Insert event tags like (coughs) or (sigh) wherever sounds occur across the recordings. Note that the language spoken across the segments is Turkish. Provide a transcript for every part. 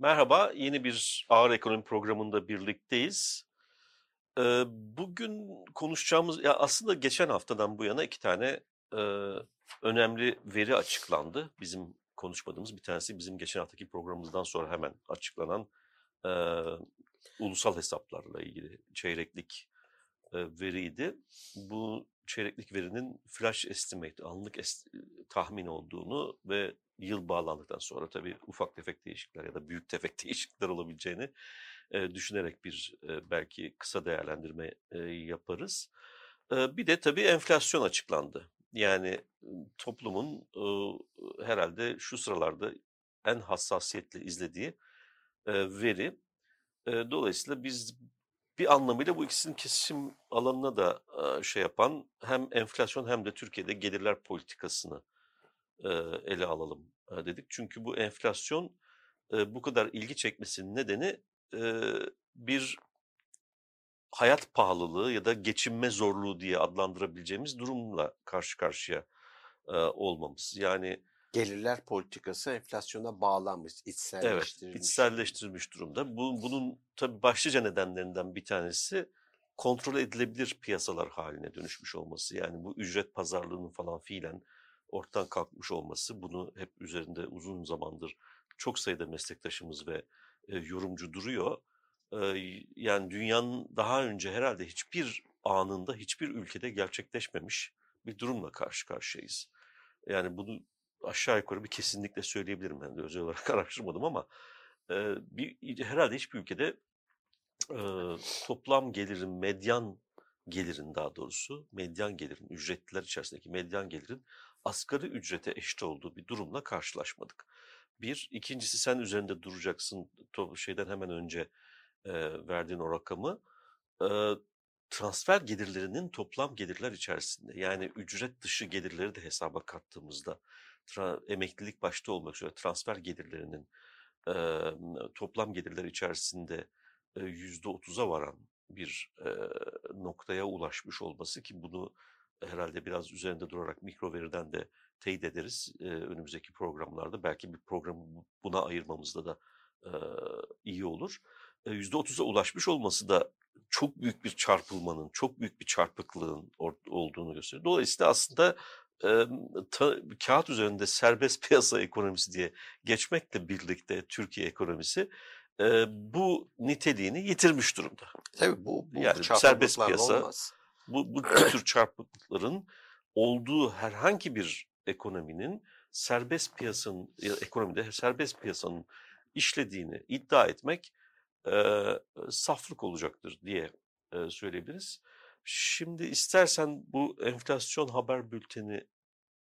Merhaba, yeni bir Ağır Ekonomi programında birlikteyiz. Ee, bugün konuşacağımız, ya aslında geçen haftadan bu yana iki tane e, önemli veri açıklandı. Bizim konuşmadığımız bir tanesi bizim geçen haftaki programımızdan sonra hemen açıklanan e, ulusal hesaplarla ilgili çeyreklik e, veriydi. Bu çeyreklik verinin flash estimate, anlık est tahmin olduğunu ve yıl bağlandıktan sonra tabii ufak tefek değişiklikler ya da büyük tefek (laughs) değişiklikler olabileceğini e, düşünerek bir e, belki kısa değerlendirme e, yaparız. E, bir de tabii enflasyon açıklandı. Yani toplumun e, herhalde şu sıralarda en hassasiyetle izlediği e, veri. E, dolayısıyla biz bir anlamıyla bu ikisinin kesişim alanına da şey yapan hem enflasyon hem de Türkiye'de gelirler politikasını ele alalım dedik. Çünkü bu enflasyon bu kadar ilgi çekmesinin nedeni bir hayat pahalılığı ya da geçinme zorluğu diye adlandırabileceğimiz durumla karşı karşıya olmamız. Yani gelirler politikası enflasyona bağlanmış, içselleştirilmiş. Evet, içselleştirilmiş durumda. Bu, bunun tabii başlıca nedenlerinden bir tanesi kontrol edilebilir piyasalar haline dönüşmüş olması. Yani bu ücret pazarlığının falan fiilen ortadan kalkmış olması. Bunu hep üzerinde uzun zamandır çok sayıda meslektaşımız ve e, yorumcu duruyor. E, yani dünyanın daha önce herhalde hiçbir anında hiçbir ülkede gerçekleşmemiş bir durumla karşı karşıyayız. Yani bunu aşağı yukarı bir kesinlikle söyleyebilirim. De özel olarak (laughs) araştırmadım ama e, bir, herhalde hiçbir ülkede e, toplam gelirin, medyan gelirin daha doğrusu, medyan gelirin, ücretliler içerisindeki medyan gelirin asgari ücrete eşit olduğu bir durumla karşılaşmadık. Bir, ikincisi sen üzerinde duracaksın şeyden hemen önce e, verdiğin o rakamı. E, transfer gelirlerinin toplam gelirler içerisinde yani ücret dışı gelirleri de hesaba kattığımızda emeklilik başta olmak üzere transfer gelirlerinin e, toplam gelirler içerisinde yüzde otuza varan bir e, noktaya ulaşmış olması ki bunu herhalde biraz üzerinde durarak mikro veriden de teyit ederiz e, önümüzdeki programlarda. Belki bir programı buna ayırmamızda da e, iyi olur. Yüzde otuza ulaşmış olması da çok büyük bir çarpılmanın, çok büyük bir çarpıklığın olduğunu gösteriyor. Dolayısıyla aslında e, ta, kağıt üzerinde serbest (laughs) piyasa ekonomisi diye geçmekle birlikte Türkiye ekonomisi e, bu niteliğini yitirmiş durumda. Tabii bu, bu yani serbest piyasa olmaz. bu, (clears throat) bu tür çarpıklıkların olduğu herhangi bir ekonominin serbest piyasanın ekonomide serbest piyasanın işlediğini iddia etmek e, saflık olacaktır diye e, söyleyebiliriz. Şimdi istersen bu enflasyon haber bülteni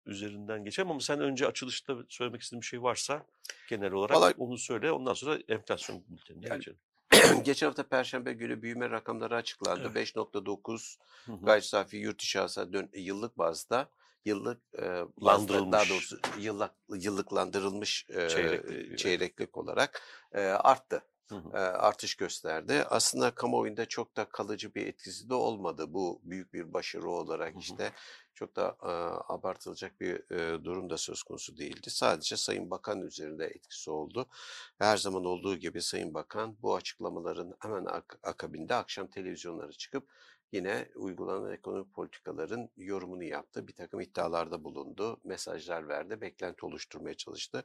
üzerinden geçelim ama sen önce açılışta söylemek istediğin bir şey varsa genel olarak Vallahi, onu söyle. Ondan sonra enflasyon bültenine yani, geçelim. (clears throat) Geçen hafta Perşembe günü büyüme rakamları açıklandı. Evet. 5.9 gayri safi yurt içi hasıla yıllık bazda yıllık e, bazda, daha doğrusu yıllık yıllıklandırılmış e, çeyreklik, çeyreklik olarak e, arttı hı. artış gösterdi. Aslında kamuoyunda çok da kalıcı bir etkisi de olmadı. Bu büyük bir başarı olarak işte çok da e, abartılacak bir e, durum da söz konusu değildi. Sadece Sayın Bakan üzerinde etkisi oldu. Her zaman olduğu gibi Sayın Bakan bu açıklamaların hemen ak- akabinde akşam televizyonlara çıkıp yine uygulanan ekonomik politikaların yorumunu yaptı. Bir takım iddialarda bulundu, mesajlar verdi, beklenti oluşturmaya çalıştı.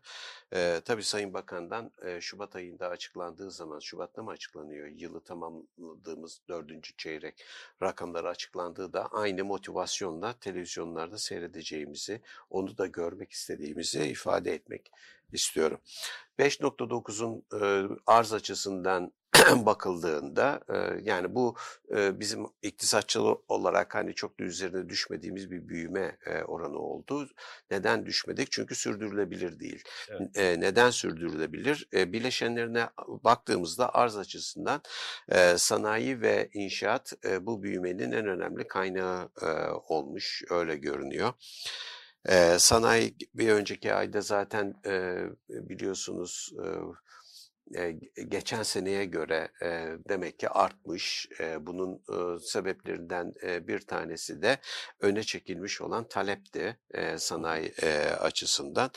Ee, tabii Sayın Bakan'dan e, Şubat ayında açıklandığı zaman, Şubat'ta mı açıklanıyor? Yılı tamamladığımız dördüncü çeyrek rakamları açıklandığı da aynı motivasyonla televizyonlarda seyredeceğimizi, onu da görmek istediğimizi ifade etmek istiyorum. 5.9'un e, arz açısından (clears throat) bakıldığında e, yani bu e, bizim iktisatçı olarak hani çok da üzerine düşmediğimiz bir büyüme e, oranı oldu. Neden düşmedik? Çünkü sürdürülebilir değil. Evet. E, neden sürdürülebilir? E, bileşenlerine baktığımızda arz açısından e, sanayi ve inşaat e, bu büyümenin en önemli kaynağı e, olmuş. Öyle görünüyor. Sanayi bir önceki ayda zaten e, biliyorsunuz e, geçen seneye göre demek ki artmış. Bunun sebeplerinden bir tanesi de öne çekilmiş olan talepti sanayi açısından.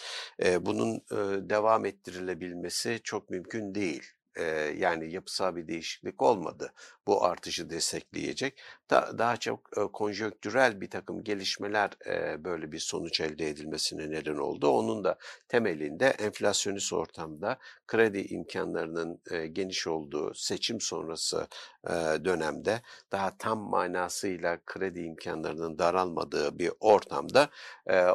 Bunun devam ettirilebilmesi çok mümkün değil yani yapısal bir değişiklik olmadı. Bu artışı destekleyecek. Da, daha çok e, bir takım gelişmeler böyle bir sonuç elde edilmesine neden oldu. Onun da temelinde enflasyonist ortamda kredi imkanlarının geniş olduğu seçim sonrası dönemde daha tam manasıyla kredi imkanlarının daralmadığı bir ortamda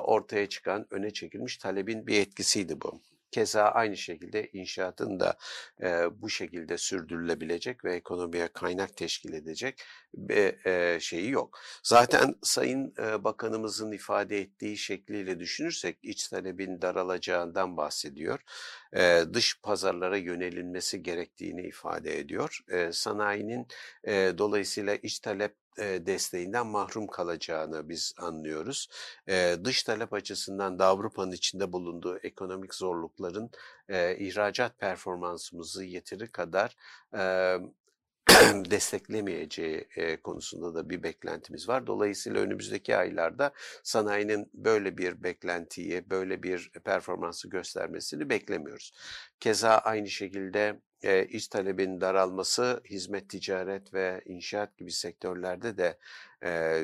ortaya çıkan öne çekilmiş talebin bir etkisiydi bu. Keza aynı şekilde inşaatın da e, bu şekilde sürdürülebilecek ve ekonomiye kaynak teşkil edecek bir e, şeyi yok. Zaten Sayın e, Bakanımızın ifade ettiği şekliyle düşünürsek iç talebin daralacağından bahsediyor. E, dış pazarlara yönelinmesi gerektiğini ifade ediyor. E, sanayinin e, dolayısıyla iç talep desteğinden mahrum kalacağını biz anlıyoruz. Dış talep açısından da Avrupa'nın içinde bulunduğu ekonomik zorlukların ihracat performansımızı yeteri kadar (clears throat) desteklemeyeceği konusunda da bir beklentimiz var. Dolayısıyla önümüzdeki aylarda sanayinin böyle bir beklentiyi, böyle bir performansı göstermesini beklemiyoruz. Keza aynı şekilde e, iç talebin daralması hizmet, ticaret ve inşaat gibi sektörlerde de e,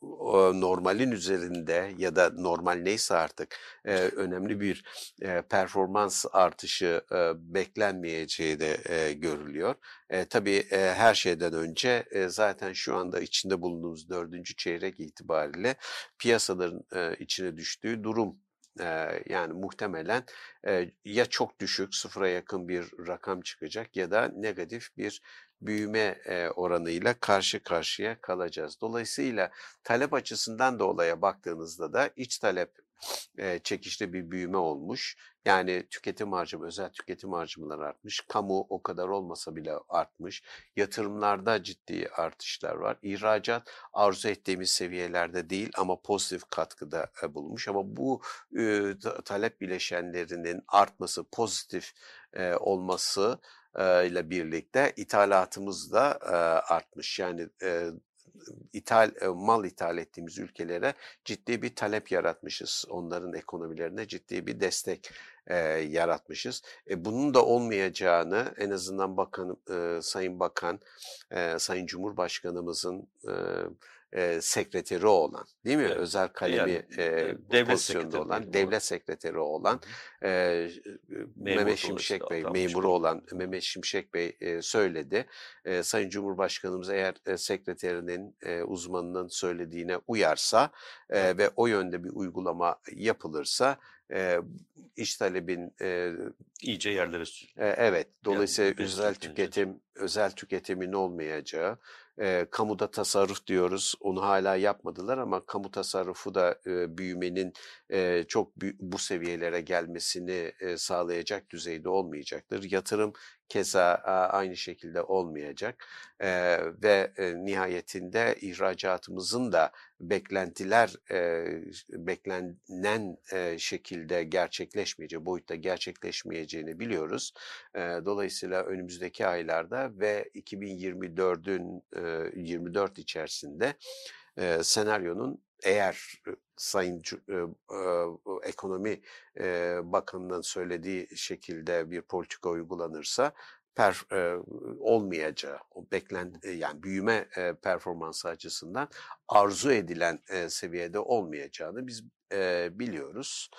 o normalin üzerinde ya da normal neyse artık e, önemli bir e, performans artışı e, beklenmeyeceği de e, görülüyor. E, tabii e, her şeyden önce e, zaten şu anda içinde bulunduğumuz dördüncü çeyrek itibariyle piyasaların e, içine düştüğü durum yani muhtemelen ya çok düşük sıfıra yakın bir rakam çıkacak ya da negatif bir büyüme oranıyla karşı karşıya kalacağız. Dolayısıyla talep açısından da olaya baktığınızda da iç talep e, çekişli bir büyüme olmuş. Yani tüketim harcımı, özel tüketim harcamalar artmış. Kamu o kadar olmasa bile artmış. Yatırımlarda ciddi artışlar var. İhracat arzu ettiğimiz seviyelerde değil ama pozitif katkıda e, bulunmuş. Ama bu talep bileşenlerinin artması, pozitif olması ile birlikte ithalatımız da artmış. Yani ithal mal ithal ettiğimiz ülkelere ciddi bir talep yaratmışız. Onların ekonomilerine ciddi bir destek e, yaratmışız. E, bunun da olmayacağını en azından bakan e, Sayın Bakan, e, Sayın Cumhurbaşkanımızın e, e, sekreteri olan değil mi? Evet. Özel kalemi yani, e, devlet pozisyonda olan, devlet sekreteri olan e, Mehmet Şimşek Bey, memuru olan Mehmet Şimşek Bey e, söyledi. E, Sayın Cumhurbaşkanımız eğer e, sekreterinin, e, uzmanının söylediğine uyarsa e, ve o yönde bir uygulama yapılırsa e, iş talebin e, iyice yerlere e, evet dolayısıyla yani, özel tüketim özel tüketimin olmayacağı e, kamuda tasarruf diyoruz. Onu hala yapmadılar ama kamu tasarrufu da e, büyümenin e, çok bu seviyelere gelmesini e, sağlayacak düzeyde olmayacaktır. Yatırım keza aynı şekilde olmayacak ve e, nihayetinde ihracatımızın da beklentiler e, beklenen e, şekilde gerçekleşmeyeceği, boyutta gerçekleşmeyeceğini biliyoruz. Dolayısıyla önümüzdeki aylarda ve 2024'ün e, 24 içerisinde senaryonun eğer Sayın e, e, Ekonomi e, Bakanı'nın söylediği şekilde bir politika uygulanırsa per, e, olmayacağı, o beklen e, yani büyüme e, performansı açısından arzu edilen e, seviyede olmayacağını biz e, biliyoruz.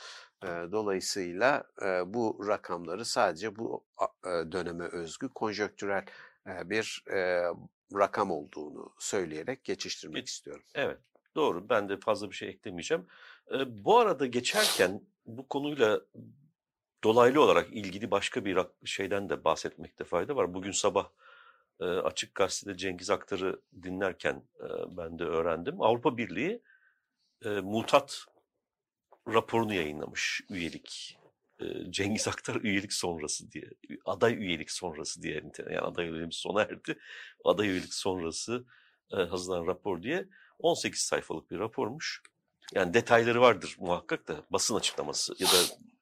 E, dolayısıyla e, bu rakamları sadece bu e, döneme özgü konjöktürel e, bir e, rakam olduğunu söyleyerek geçiştirmek Geç, istiyorum. Evet. Doğru. Ben de fazla bir şey eklemeyeceğim. E, bu arada geçerken bu konuyla dolaylı olarak ilgili başka bir şeyden de bahsetmekte fayda var. Bugün sabah e, Açık Gazete'de Cengiz Aktar'ı dinlerken e, ben de öğrendim. Avrupa Birliği e, mutat raporunu yayınlamış üyelik. Cengiz Aktar üyelik sonrası diye, aday üyelik sonrası diye yani aday üyeliğimiz sona erdi. Aday üyelik sonrası hazırlanan rapor diye 18 sayfalık bir rapormuş. Yani detayları vardır muhakkak da basın açıklaması ya da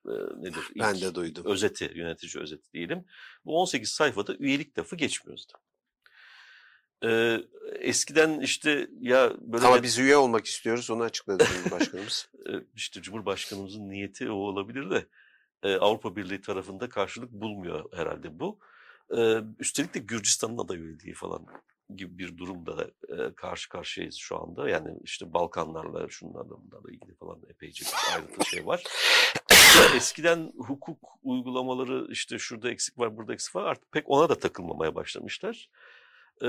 e, nedir? İlk Ben de duydum. Özeti, yönetici özeti diyelim. Bu 18 sayfada üyelik lafı geçmiyor zaten. Ee, eskiden işte ya böyle Ama biz üye olmak istiyoruz onu açıkladı Cumhurbaşkanımız. (laughs) e, işte Cumhurbaşkanımızın niyeti o olabilir de e, Avrupa Birliği tarafında karşılık bulmuyor herhalde bu. E, üstelik de Gürcistan'ın aday üyeliği falan gibi bir durumda da e, karşı karşıyayız şu anda. Yani işte Balkanlarla şunlarla bunlarla ilgili falan epeyce bir ayrıntı şey var. Eskiden hukuk uygulamaları işte şurada eksik var burada eksik var artık pek ona da takılmamaya başlamışlar. E,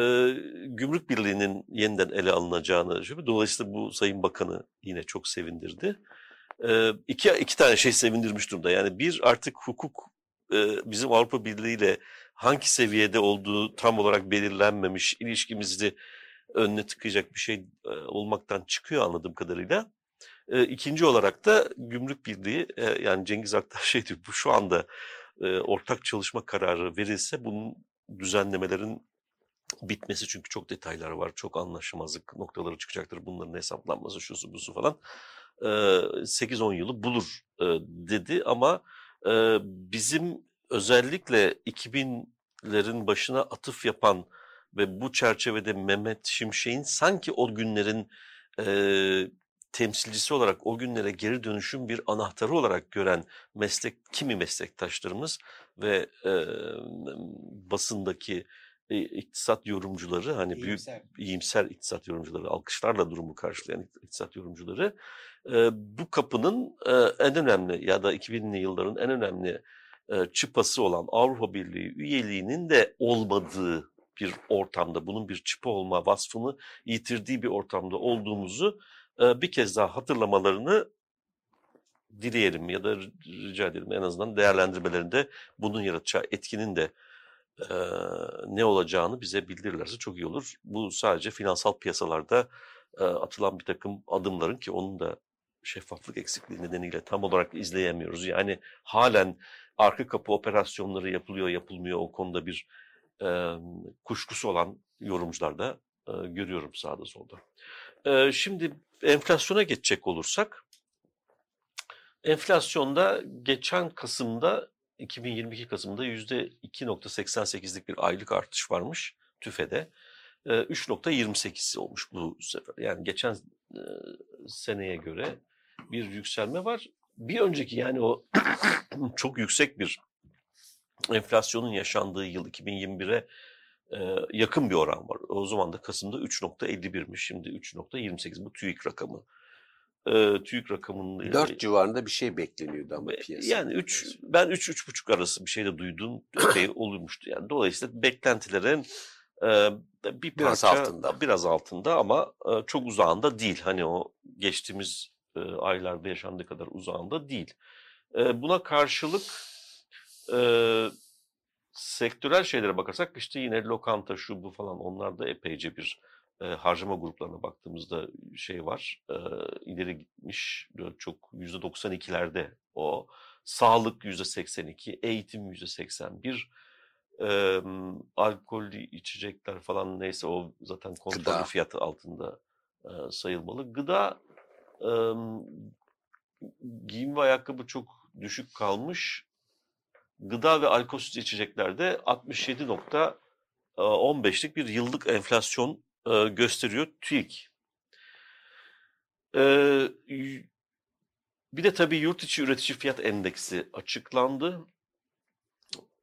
Gümrük Birliği'nin yeniden ele alınacağını dolayısıyla bu Sayın Bakanı yine çok sevindirdi. E, iki, iki tane şey sevindirmiş durumda. Yani bir artık hukuk bizim Avrupa Birliği ile hangi seviyede olduğu tam olarak belirlenmemiş ilişkimizi önüne tıkayacak bir şey e, olmaktan çıkıyor anladığım kadarıyla. E, ikinci olarak da Gümrük Birliği e, yani Cengiz Aktar (laughs) şey diyor bu şu anda e, ortak çalışma kararı verilse bunun düzenlemelerin bitmesi çünkü çok detaylar var, çok anlaşmazlık noktaları çıkacaktır. Bunların hesaplanması, şusu busu falan. 8-10 yılı bulur dedi ama bizim özellikle 2000'lerin başına atıf yapan ve bu çerçevede Mehmet Şimşek'in sanki o günlerin temsilcisi olarak o günlere geri dönüşüm bir anahtarı olarak gören meslek kimi meslektaşlarımız ve basındaki iktisat yorumcuları hani İyimser. büyük iyimser iktisat yorumcuları alkışlarla durumu karşılayan iktisat yorumcuları bu kapının en önemli ya da 2000'li yılların en önemli çıpası olan Avrupa Birliği üyeliğinin de olmadığı bir ortamda bunun bir çıpa olma vasfını yitirdiği bir ortamda olduğumuzu bir kez daha hatırlamalarını dileyelim ya da rica edelim en azından değerlendirmelerinde bunun yaratacağı etkinin de e, ne olacağını bize bildirirlerse çok iyi olur. Bu sadece finansal piyasalarda e, atılan bir takım adımların ki onun da şeffaflık eksikliği nedeniyle tam olarak izleyemiyoruz. Yani halen arka kapı operasyonları yapılıyor yapılmıyor o konuda bir e, kuşkusu olan yorumcular da e, görüyorum sağda solda. E, şimdi enflasyona geçecek olursak enflasyonda geçen Kasım'da 2022 Kasım'da %2.88'lik bir aylık artış varmış TÜFE'de. 3.28 olmuş bu sefer. Yani geçen seneye göre bir yükselme var. Bir önceki yani o (clears throat) çok yüksek bir enflasyonun yaşandığı yıl 2021'e yakın bir oran var. O zaman da Kasım'da 3.51'miş. Şimdi 3.28 bu TÜİK rakamı e, TÜİK rakamının 4 civarında bir şey bekleniyordu ama piyasa. Yani 3 ben 3 üç, 3,5 arası bir şey de duydum (clears throat) epey olurmuştu. Yani dolayısıyla beklentilerin e, bir biraz parça, altında. Biraz altında ama e, çok uzağında değil. Hani o geçtiğimiz e, aylarda yaşandığı kadar uzağında değil. E, buna karşılık e, sektörel şeylere bakarsak işte yine lokanta şu bu falan onlar da epeyce bir e, harcama gruplarına baktığımızda şey var. E, ileri gitmiş çok %92'lerde o. Sağlık %82, eğitim %81, e, alkollü içecekler falan neyse o zaten kontrollü Gıda. fiyatı altında e, sayılmalı. Gıda e, giyim ve ayakkabı çok düşük kalmış. Gıda ve alkolsüz içeceklerde 67.15'lik bir yıllık enflasyon gösteriyor TÜİK. E, bir de tabii yurt içi üretici fiyat endeksi açıklandı.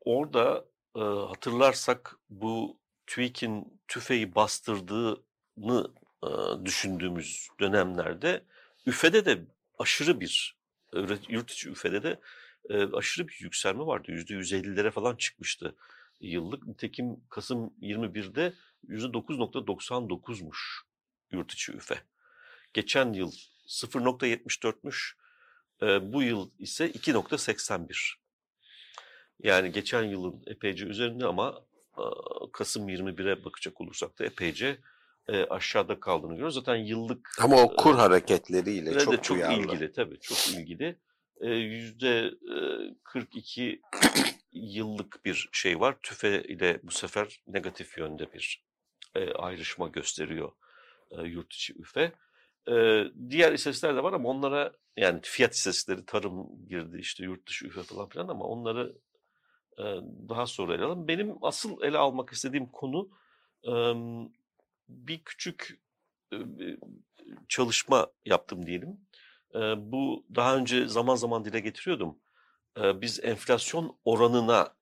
Orada e, hatırlarsak bu TÜİK'in tüfeği bastırdığını e, düşündüğümüz dönemlerde üfede de aşırı bir yurt içi üfede de e, aşırı bir yükselme vardı. %150'lere falan çıkmıştı yıllık. Nitekim Kasım 21'de %9.99'muş yurt içi üfe. Geçen yıl 0.74'müş. E, bu yıl ise 2.81. Yani geçen yılın epeyce üzerinde ama Kasım 21'e bakacak olursak da epeyce e, aşağıda kaldığını görüyoruz. Zaten yıllık... Ama o kur e, hareketleriyle çok, de çok duyarlı. ilgili tabii çok ilgili. Yüzde 42 yıllık bir şey var. TÜFE ile bu sefer negatif yönde bir e, ayrışma gösteriyor e, yurt içi üfe. Ee, diğer istatistikler de var ama onlara yani fiyat istatistikleri tarım girdi işte yurt dışı üfe falan filan ama onları e, daha sonra ele alalım. Benim asıl ele almak istediğim konu e, bir küçük e, çalışma yaptım diyelim. E, bu daha önce zaman zaman dile getiriyordum. E, biz enflasyon oranına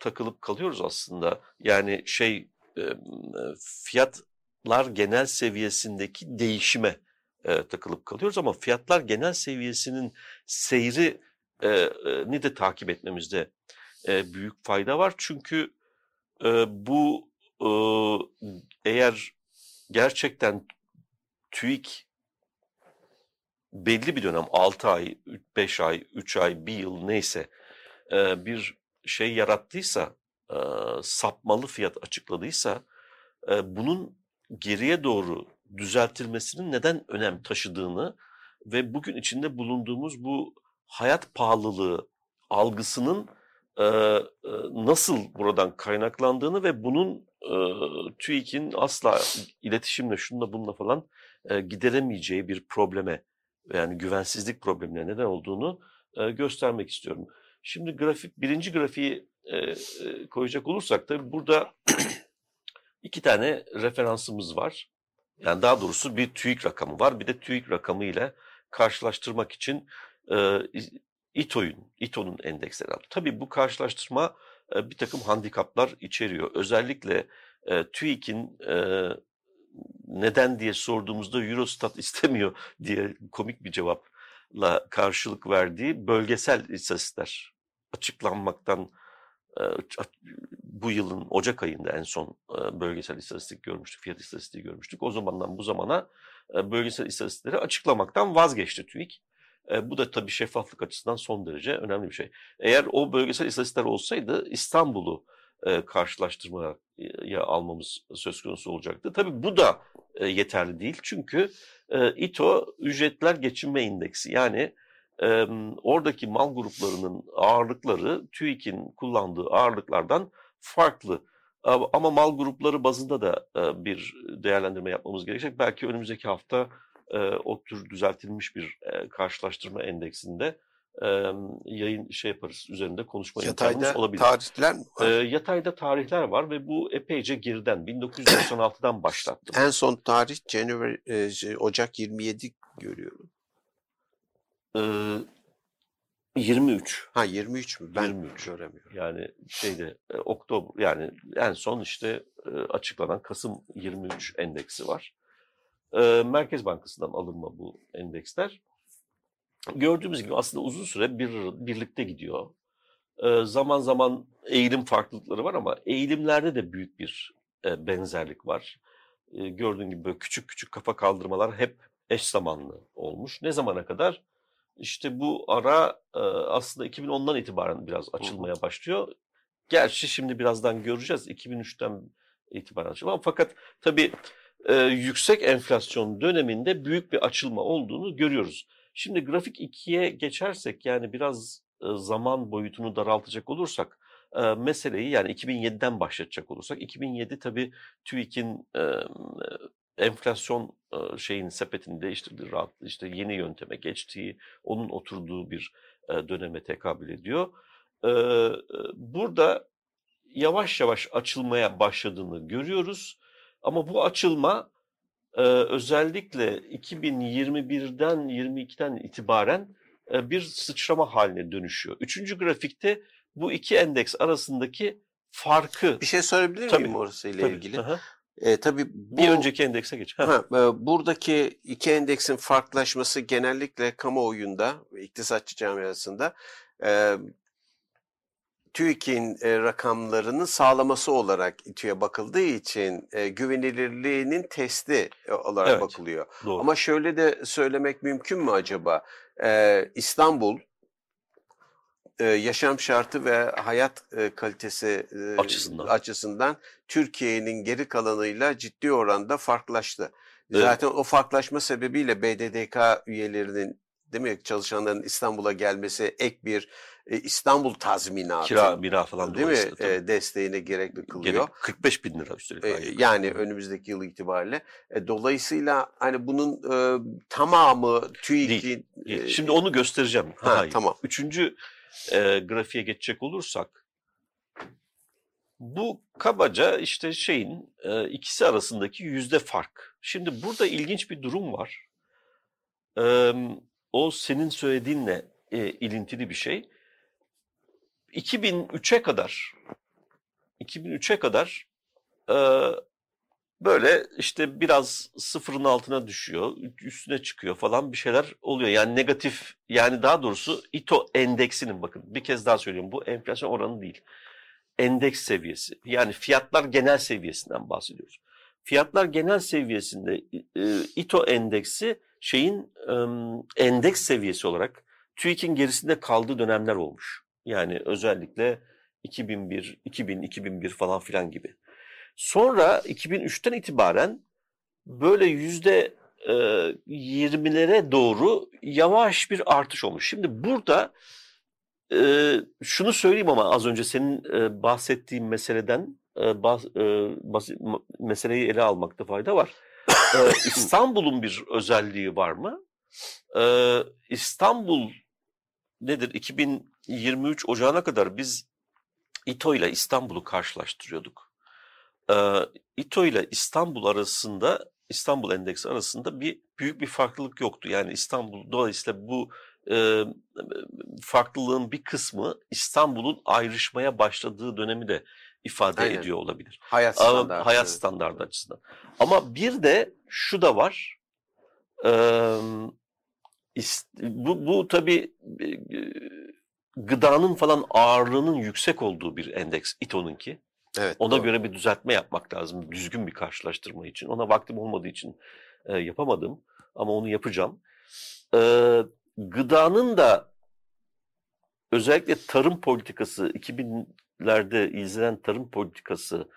takılıp kalıyoruz aslında. Yani şey fiyatlar genel seviyesindeki değişime takılıp kalıyoruz ama fiyatlar genel seviyesinin seyri ni de takip etmemizde büyük fayda var. Çünkü bu eğer gerçekten TÜİK belli bir dönem 6 ay, 5 ay, 3 ay, 1 yıl neyse e, bir şey yarattıysa, e, sapmalı fiyat açıkladıysa e, bunun geriye doğru düzeltilmesinin neden önem taşıdığını ve bugün içinde bulunduğumuz bu hayat pahalılığı algısının nasıl buradan kaynaklandığını ve bunun e, TÜİK'in asla iletişimle şunla bununla falan e, gideremeyeceği bir probleme yani güvensizlik problemine neden olduğunu e, göstermek istiyorum. Şimdi grafik birinci grafiği e, koyacak olursak da burada (clears throat) iki tane referansımız var. Yani daha doğrusu bir TÜİK rakamı var. Bir de TÜİK rakamı ile karşılaştırmak için e, İTO'nun, İTO'nun endeksleri aldı. Tabii bu karşılaştırma bir takım handikaplar içeriyor. Özellikle e, TÜİK'in e, neden diye sorduğumuzda Eurostat (laughs) istemiyor diye komik bir cevapla karşılık verdiği bölgesel istatistikler açıklanmaktan bu yılın Ocak ayında en son bölgesel istatistik görmüştük, fiyat istatistiği görmüştük. O zamandan bu zamana bölgesel istatistikleri açıklamaktan vazgeçti TÜİK. Bu da tabii şeffaflık açısından son derece önemli bir şey. Eğer o bölgesel istatistikler olsaydı İstanbul'u karşılaştırmaya almamız söz konusu olacaktı. Tabii bu da yeterli değil. Çünkü İTO ücretler geçinme indeksi yani oradaki mal gruplarının ağırlıkları TÜİK'in kullandığı ağırlıklardan farklı. Ama mal grupları bazında da bir değerlendirme yapmamız gerekecek. Belki önümüzdeki hafta o tür düzeltilmiş bir karşılaştırma endeksinde yayın şey yaparız üzerinde konuşma Yatayda imkanımız olabilir. tarihler mi var? E, yatayda tarihler var ve bu epeyce geriden 1996'dan (clears throat) başlattım. En son tarih January, e, Ocak 27 görüyorum. E, 23. Ha 23 mü? Ben 23. göremiyorum. Yani şeyde e, Oktober yani en son işte e, açıklanan Kasım 23 endeksi var. E, Merkez Bankası'ndan alınma bu endeksler gördüğümüz gibi aslında uzun süre bir, birlikte gidiyor. E, zaman zaman eğilim farklılıkları var ama eğilimlerde de büyük bir e, benzerlik var. E, gördüğün gibi böyle küçük küçük kafa kaldırmalar hep eş zamanlı olmuş. Ne zamana kadar? İşte bu ara e, aslında 2010'dan itibaren biraz açılmaya başlıyor. Gerçi şimdi birazdan göreceğiz 2003'ten itibaren açılıyor fakat tabii e, yüksek enflasyon döneminde büyük bir açılma olduğunu görüyoruz. Şimdi grafik 2'ye geçersek yani biraz zaman boyutunu daraltacak olursak meseleyi yani 2007'den başlatacak olursak 2007 tabii TÜİK'in enflasyon şeyin sepetini değiştirdiği rahat işte yeni yönteme geçtiği onun oturduğu bir döneme tekabül ediyor. Burada yavaş yavaş açılmaya başladığını görüyoruz ama bu açılma e, özellikle 2021'den 22'den itibaren e, bir sıçrama haline dönüşüyor. Üçüncü grafikte bu iki endeks arasındaki farkı... Bir şey sorabilir tabii, miyim orasıyla tabii, ilgili? Aha. E, tabii bu, bir önceki endekse geç. Ha, e, buradaki iki endeksin farklılaşması genellikle kamuoyunda, iktisatçı camiasında e, TÜİK'in e, rakamlarını sağlaması olarak İTÜ'ye bakıldığı için e, güvenilirliğinin testi e, olarak evet, bakılıyor. Doğru. Ama şöyle de söylemek mümkün mü acaba? E, İstanbul e, yaşam şartı ve hayat e, kalitesi e, açısından, açısından Türkiye'nin geri kalanıyla ciddi oranda farklılaştı. Evet. Zaten o farklılaşma sebebiyle BDDK üyelerinin değil mi? Çalışanların İstanbul'a gelmesi ek bir e, İstanbul tazminatı. Kira, bira falan değil mi? E, desteğine gerekli kılıyor. Gerek, 45 bin lira üstelik. E, yani önümüzdeki yıl itibariyle. E, dolayısıyla hani bunun e, tamamı TÜİK'in... E, Şimdi onu göstereceğim. Ha, tamam. Üçüncü e, grafiğe geçecek olursak bu kabaca işte şeyin e, ikisi arasındaki yüzde fark. Şimdi burada ilginç bir durum var. E, o senin söylediğinle e, ilintili bir şey. 2003'e kadar 2003'e kadar e, böyle işte biraz sıfırın altına düşüyor, üstüne çıkıyor falan bir şeyler oluyor. Yani negatif yani daha doğrusu İTO endeksinin bakın bir kez daha söylüyorum bu enflasyon oranı değil. Endeks seviyesi yani fiyatlar genel seviyesinden bahsediyoruz. Fiyatlar genel seviyesinde e, İTO endeksi şeyin endeks seviyesi olarak TÜİK'in gerisinde kaldığı dönemler olmuş. Yani özellikle 2001, 2000, 2001 falan filan gibi. Sonra 2003'ten itibaren böyle yüzde e, 20'lere doğru yavaş bir artış olmuş. Şimdi burada şunu söyleyeyim ama az önce senin bahsettiğin meseleden meseleyi ele almakta fayda var. E, İstanbul'un bir özelliği var mı? E, İstanbul nedir? 2023 Ocağı'na kadar biz İTO ile İstanbul'u karşılaştırıyorduk. Ee, İTO ile İstanbul arasında İstanbul Endeksi arasında bir büyük bir farklılık yoktu. Yani İstanbul dolayısıyla bu e, farklılığın bir kısmı İstanbul'un ayrışmaya başladığı dönemi de ifade Aynen. ediyor olabilir. Hayat standartı. Hayat standartı açısından. Ama bir de şu da var. E, bu, bu tabii gıdanın falan ağırlığının yüksek olduğu bir endeks İTO'nunki. Evet, Ona doğru. göre bir düzeltme yapmak lazım. Düzgün bir karşılaştırma için. Ona vaktim olmadığı için e, yapamadım. Ama onu yapacağım. E, gıdanın da özellikle tarım politikası 2000'lerde izlenen tarım politikası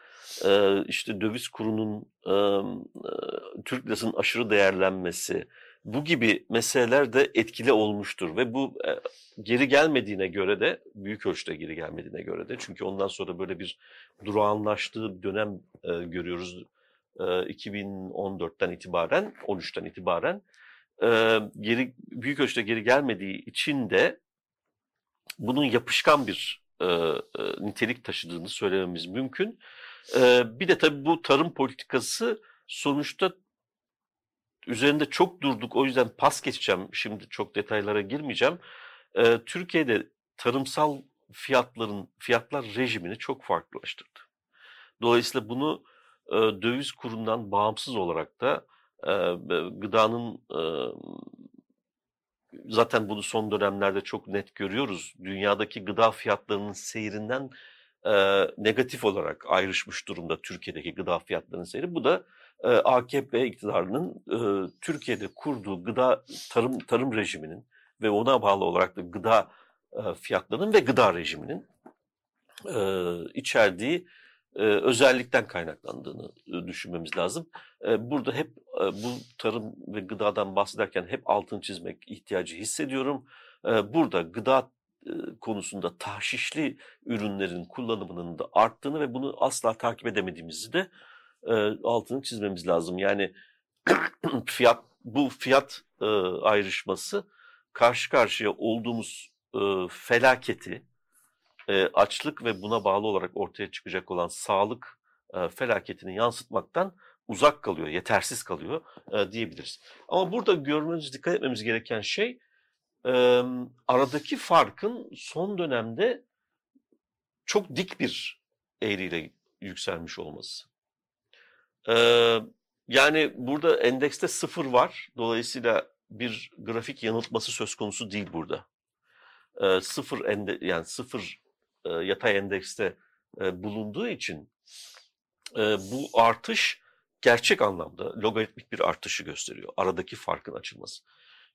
işte döviz kurunun e, Türk lirasının aşırı değerlenmesi bu gibi meseleler de etkili olmuştur ve bu geri gelmediğine göre de büyük ölçüde geri gelmediğine göre de çünkü ondan sonra böyle bir durağanlaştığı dönem e, görüyoruz e, 2014'ten itibaren 13'ten itibaren geri büyük ölçüde geri gelmediği için de bunun yapışkan bir e, e, nitelik taşıdığını söylememiz mümkün. E, bir de tabii bu tarım politikası sonuçta üzerinde çok durduk. O yüzden pas geçeceğim. Şimdi çok detaylara girmeyeceğim. Ee, Türkiye'de tarımsal fiyatların fiyatlar rejimini çok farklılaştırdı. Dolayısıyla bunu e, döviz kurundan bağımsız olarak da e, gıdanın e, zaten bunu son dönemlerde çok net görüyoruz. Dünyadaki gıda fiyatlarının seyrinden e, negatif olarak ayrışmış durumda Türkiye'deki gıda fiyatlarının seyri. Bu da AKP iktidarının Türkiye'de kurduğu gıda tarım tarım rejiminin ve ona bağlı olarak da gıda fiyatlarının ve gıda rejiminin içerdiği özellikten kaynaklandığını düşünmemiz lazım. Burada hep bu tarım ve gıdadan bahsederken hep altın çizmek ihtiyacı hissediyorum. Burada gıda konusunda tahşişli ürünlerin kullanımının da arttığını ve bunu asla takip edemediğimizi de e, altını çizmemiz lazım. Yani (clears throat) fiyat bu fiyat e, ayrışması karşı karşıya olduğumuz e, felaketi, e, açlık ve buna bağlı olarak ortaya çıkacak olan sağlık e, felaketini yansıtmaktan uzak kalıyor, yetersiz kalıyor e, diyebiliriz. Ama burada görmemiz, dikkat etmemiz gereken şey e, aradaki farkın son dönemde çok dik bir eğriyle yükselmiş olması. Ee, yani burada endekste sıfır var. Dolayısıyla bir grafik yanıltması söz konusu değil burada. Ee, sıfır ende, yani sıfır e, yatay endekste e, bulunduğu için e, bu artış gerçek anlamda logaritmik bir artışı gösteriyor. Aradaki farkın açılması.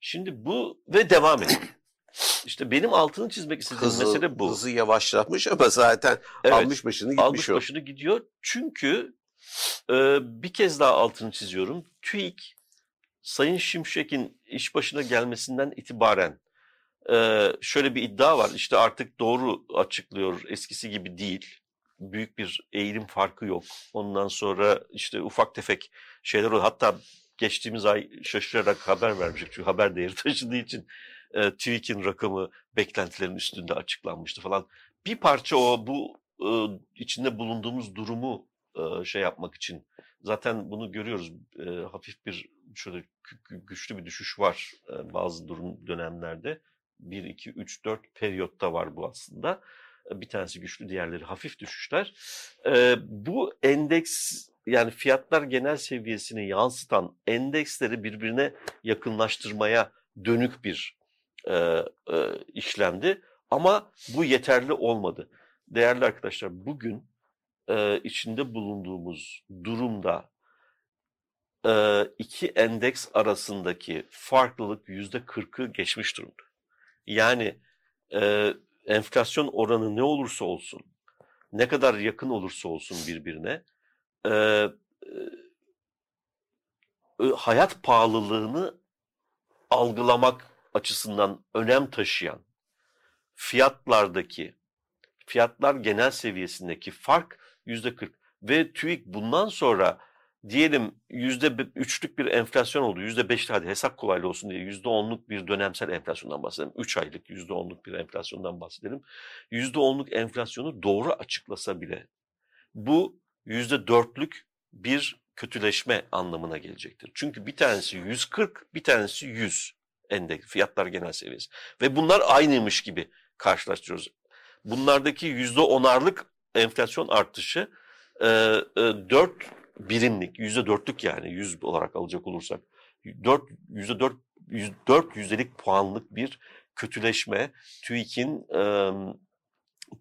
Şimdi bu ve devam ediyor. İşte benim altını çizmek istediğim hızı, mesele bu. Hızı yavaşlamış ama zaten evet, almış başını gitmiş almış o. başını gidiyor. Çünkü bir kez daha altını çiziyorum. TÜİK Sayın Şimşek'in iş başına gelmesinden itibaren şöyle bir iddia var. İşte artık doğru açıklıyor eskisi gibi değil. Büyük bir eğilim farkı yok. Ondan sonra işte ufak tefek şeyler oluyor. Hatta geçtiğimiz ay şaşırarak haber vermiştik. Çünkü haber değeri (laughs) taşıdığı için e, TÜİK'in rakamı beklentilerin üstünde açıklanmıştı falan. Bir parça o bu e, içinde bulunduğumuz durumu e, şey yapmak için zaten bunu görüyoruz. E, hafif bir şöyle güçlü bir düşüş var e, bazı durum dönemlerde. 1, 2, 3, 4 periyotta var bu aslında. Bir tanesi güçlü, diğerleri hafif düşüşler. Bu endeks yani fiyatlar genel seviyesini yansıtan endeksleri birbirine yakınlaştırmaya dönük bir e, e, işlemdi. Ama bu yeterli olmadı. Değerli arkadaşlar bugün e, içinde bulunduğumuz durumda e, iki endeks arasındaki farklılık yüzde kırkı geçmiş durumda. Yani e, enflasyon oranı ne olursa olsun, ne kadar yakın olursa olsun birbirine, e, e, hayat pahalılığını algılamak açısından önem taşıyan fiyatlardaki, fiyatlar genel seviyesindeki fark yüzde 40 ve TÜİK bundan sonra diyelim yüzde üçlük bir enflasyon oldu. Yüzde beşli hadi hesap kolaylığı olsun diye yüzde onluk bir dönemsel enflasyondan bahsedelim. Üç aylık yüzde onluk bir enflasyondan bahsedelim. Yüzde onluk enflasyonu doğru açıklasa bile bu yüzde dörtlük bir kötüleşme anlamına gelecektir. Çünkü bir tanesi 140, bir tanesi 100 endeks, fiyatlar genel seviyesi. Ve bunlar aynıymış gibi karşılaştırıyoruz. Bunlardaki yüzde onarlık enflasyon artışı e, e, 4 birimlik, yüzde dörtlük yani yüz olarak alacak olursak dört yüzde dört dört yüzdelik puanlık bir kötüleşme TÜİK'in e,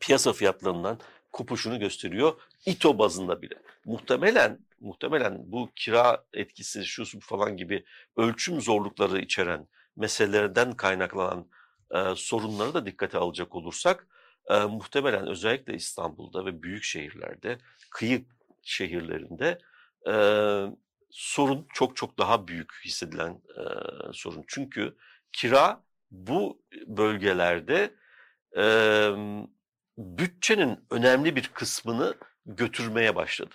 piyasa fiyatlarından kopuşunu gösteriyor. İTO bazında bile. Muhtemelen muhtemelen bu kira etkisi şu falan gibi ölçüm zorlukları içeren meselelerden kaynaklanan e, sorunları da dikkate alacak olursak e, muhtemelen özellikle İstanbul'da ve büyük şehirlerde, kıyı şehirlerinde e, sorun çok çok daha büyük hissedilen e, sorun. Çünkü kira bu bölgelerde e, bütçenin önemli bir kısmını götürmeye başladı.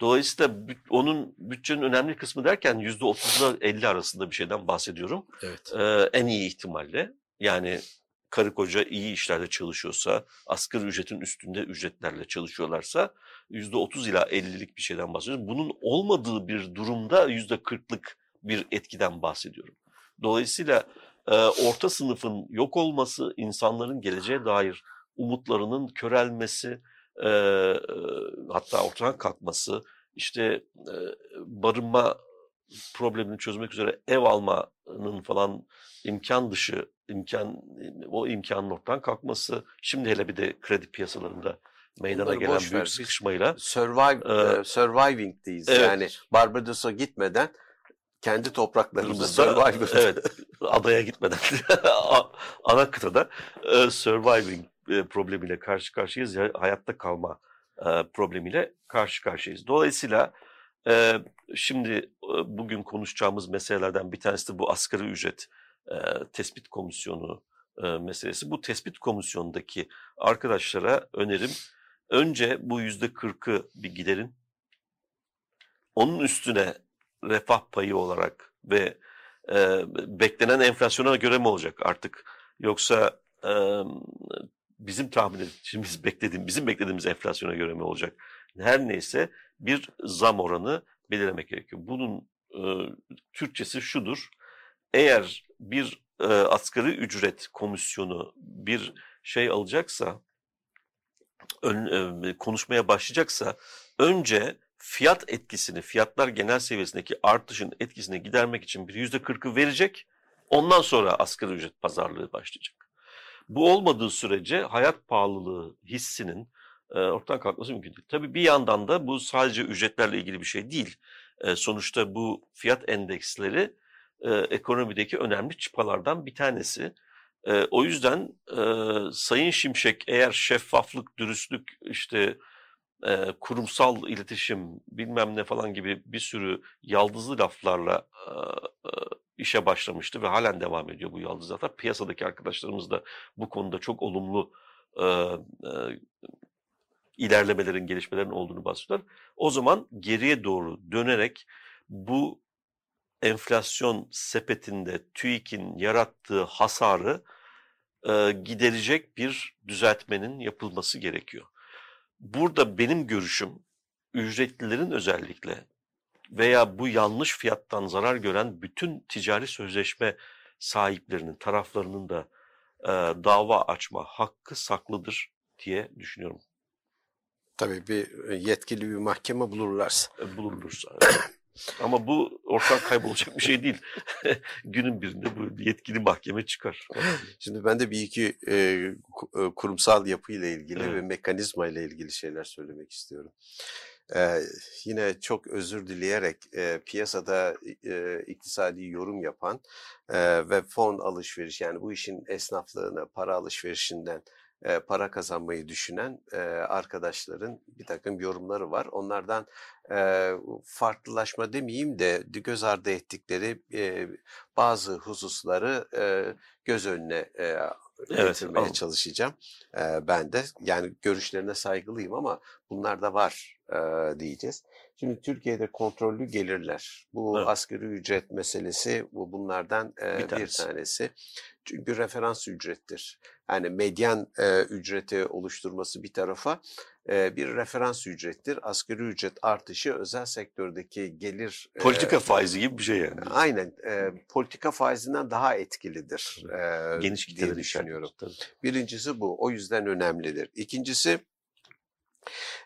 Dolayısıyla onun bütçenin önemli kısmı derken yüzde otuzla elli arasında bir şeyden bahsediyorum. Evet. Ee, en iyi ihtimalle yani karı koca iyi işlerde çalışıyorsa, asgari ücretin üstünde ücretlerle çalışıyorlarsa yüzde otuz ila ellilik bir şeyden bahsediyoruz. Bunun olmadığı bir durumda yüzde kırklık bir etkiden bahsediyorum. Dolayısıyla e, orta sınıfın yok olması, insanların geleceğe dair umutlarının körelmesi, e, hatta ortadan kalkması, işte e, barınma problemini çözmek üzere ev almanın falan imkan dışı imkan o imkanın ortadan kalkması şimdi hele bir de kredi piyasalarında meydana Bunları gelen büyük ver. sıkışmayla survive, e, surviving'deyiz evet. yani Barbados'a gitmeden kendi topraklarımızda survivor. (laughs) Evet, adaya gitmeden (laughs) ana kıtada e, surviving e, problemiyle karşı karşıyayız. Hayatta kalma e, problemiyle karşı karşıyayız. Dolayısıyla e, şimdi bugün konuşacağımız meselelerden bir tanesi de bu asgari ücret e, tespit komisyonu e, meselesi. Bu tespit komisyonundaki arkadaşlara önerim önce bu yüzde kırkı bir giderin. Onun üstüne refah payı olarak ve e, beklenen enflasyona göre mi olacak artık yoksa e, bizim tahmin ettiğimiz beklediğim bizim beklediğimiz enflasyona göre mi olacak? Her neyse bir zam oranı belirlemek gerekiyor. Bunun e, Türkçesi şudur. Eğer bir e, asgari ücret komisyonu bir şey alacaksa, ön, e, konuşmaya başlayacaksa önce fiyat etkisini, fiyatlar genel seviyesindeki artışın etkisini gidermek için bir yüzde kırkı verecek. Ondan sonra asgari ücret pazarlığı başlayacak. Bu olmadığı sürece hayat pahalılığı hissinin e, ortadan kalkması mümkün değil. Tabii bir yandan da bu sadece ücretlerle ilgili bir şey değil. E, sonuçta bu fiyat endeksleri e, ekonomideki önemli çıpalardan bir tanesi. E, o yüzden e, Sayın Şimşek eğer şeffaflık, dürüstlük, işte e, kurumsal iletişim bilmem ne falan gibi bir sürü yaldızlı laflarla e, işe başlamıştı ve halen devam ediyor bu yaldız laflar. Piyasadaki arkadaşlarımız da bu konuda çok olumlu e, e, ilerlemelerin, gelişmelerin olduğunu bahsediyorlar. O zaman geriye doğru dönerek bu enflasyon sepetinde TÜİK'in yarattığı hasarı e, giderecek bir düzeltmenin yapılması gerekiyor. Burada benim görüşüm ücretlilerin özellikle veya bu yanlış fiyattan zarar gören bütün ticari sözleşme sahiplerinin, taraflarının da e, dava açma hakkı saklıdır diye düşünüyorum. Tabii bir yetkili bir mahkeme bulurlarsa. E, bulunursa. (clears throat) Ama bu ortadan kaybolacak bir şey değil. (laughs) Günün birinde bu yetkili mahkeme çıkar. Şimdi ben de bir iki e, kurumsal yapı ile ilgili evet. ve mekanizma ile ilgili şeyler söylemek istiyorum. Ee, yine çok özür dileyerek e, piyasada e, iktisadi yorum yapan e, ve fon alışveriş yani bu işin esnaflığına, para alışverişinden e, para kazanmayı düşünen e, arkadaşların bir takım yorumları var. Onlardan e, farklılaşma demeyeyim de göz ardı ettikleri e, bazı hususları e, göz önüne e, getirmeye evet, çalışacağım e, ben de. Yani görüşlerine saygılıyım ama bunlar da var e, diyeceğiz. Şimdi Türkiye'de kontrollü gelirler. Bu evet. asgari ücret meselesi bu bunlardan e, bir, tanesi. bir tanesi. Çünkü referans ücrettir. Yani medyan e, ücreti oluşturması bir tarafa bir referans ücrettir. Asgari ücret artışı özel sektördeki gelir... Politika e, faizi gibi bir şey yani. Aynen. E, politika faizinden daha etkilidir. E, Geniş diye düşünüyorum. Tabii. Birincisi bu. O yüzden önemlidir. İkincisi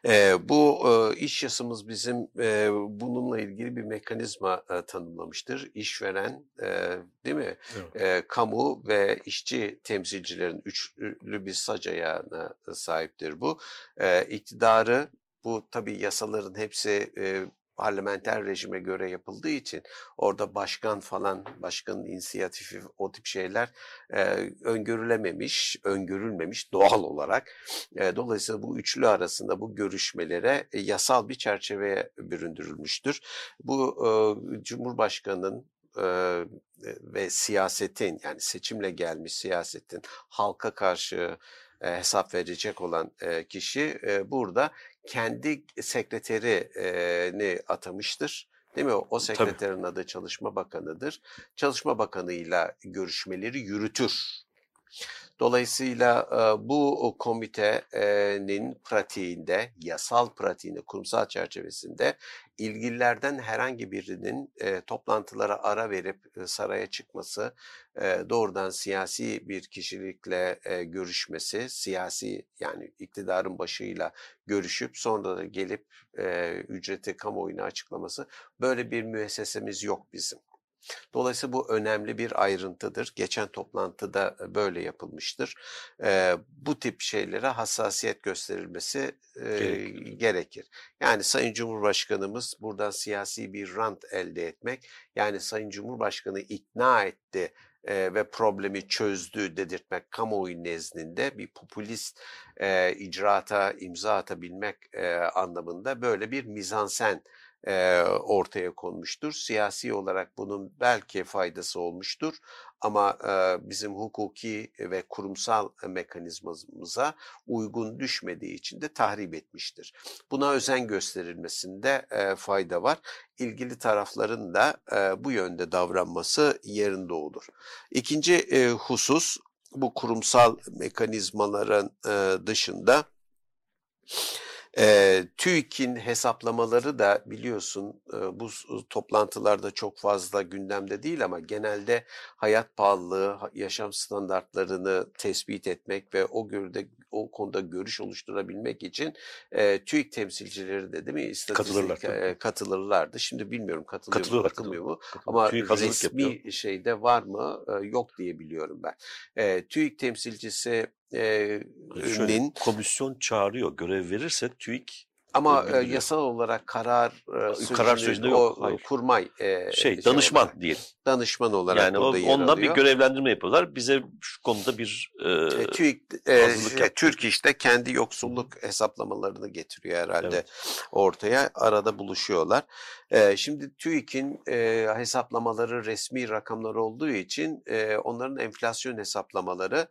e, bu e, iş yasamız bizim e, bununla ilgili bir mekanizma e, tanımlamıştır. İşveren, e, değil mi? Evet. E, kamu ve işçi temsilcilerin üçlü bir sac ayağına sahiptir bu. E, iktidarı bu tabii yasaların hepsi e, parlamenter rejime göre yapıldığı için orada başkan falan, başkanın inisiyatifi o tip şeyler e, öngörülememiş, öngörülmemiş doğal olarak. E, dolayısıyla bu üçlü arasında bu görüşmelere e, yasal bir çerçeveye büründürülmüştür. Bu e, Cumhurbaşkanı'nın ve siyasetin yani seçimle gelmiş siyasetin halka karşı hesap verecek olan kişi burada kendi sekreterini atamıştır. Değil mi? O sekreterin Tabii. adı Çalışma Bakanı'dır. Çalışma Bakanı'yla görüşmeleri yürütür. Dolayısıyla bu komitenin pratiğinde, yasal pratiğinde, kurumsal çerçevesinde ilgililerden herhangi birinin toplantılara ara verip saraya çıkması, doğrudan siyasi bir kişilikle görüşmesi, siyasi yani iktidarın başıyla görüşüp sonra da gelip ücreti kamuoyuna açıklaması böyle bir müessesemiz yok bizim. Dolayısıyla bu önemli bir ayrıntıdır. Geçen toplantıda böyle yapılmıştır. E, bu tip şeylere hassasiyet gösterilmesi e, gerekir. gerekir. Yani Sayın Cumhurbaşkanımız buradan siyasi bir rant elde etmek, yani Sayın Cumhurbaşkanı ikna etti e, ve problemi çözdü dedirtmek kamuoyu nezdinde bir popülist e, icraata imza atabilmek e, anlamında böyle bir mizansen e, ortaya konmuştur. Siyasi olarak bunun belki faydası olmuştur ama e, bizim hukuki ve kurumsal mekanizmamıza uygun düşmediği için de tahrip etmiştir. Buna özen gösterilmesinde e, fayda var. İlgili tarafların da e, bu yönde davranması yerinde olur. İkinci e, husus bu kurumsal mekanizmaların e, dışında e, TÜİK'in hesaplamaları da biliyorsun e, bu toplantılarda çok fazla gündemde değil ama genelde hayat pahalılığı, yaşam standartlarını tespit etmek ve o görüde o konuda görüş oluşturabilmek için e, TÜİK temsilcileri de değil mi istatistik e, katılırlardı. Şimdi bilmiyorum katılıyor mu katılmıyor mu ama resmi yapıyor. şeyde var mı e, yok diye biliyorum ben. E, TÜİK temsilcisi e, Şöyle, komisyon çağırıyor, görev verirse TÜİK Ama e, yasal olarak karar e, karar sürecinde yok. O, Hayır. kurmay e, şey danışman şey diyelim. Danışman olarak yani burada o, ondan bir görevlendirme yapıyorlar. Bize şu konuda bir e, e, TÜİK e, şey, Türk işte kendi yoksulluk hesaplamalarını getiriyor herhalde evet. ortaya. Arada buluşuyorlar. E, şimdi TÜİK'in e, hesaplamaları resmi rakamlar olduğu için e, onların enflasyon hesaplamaları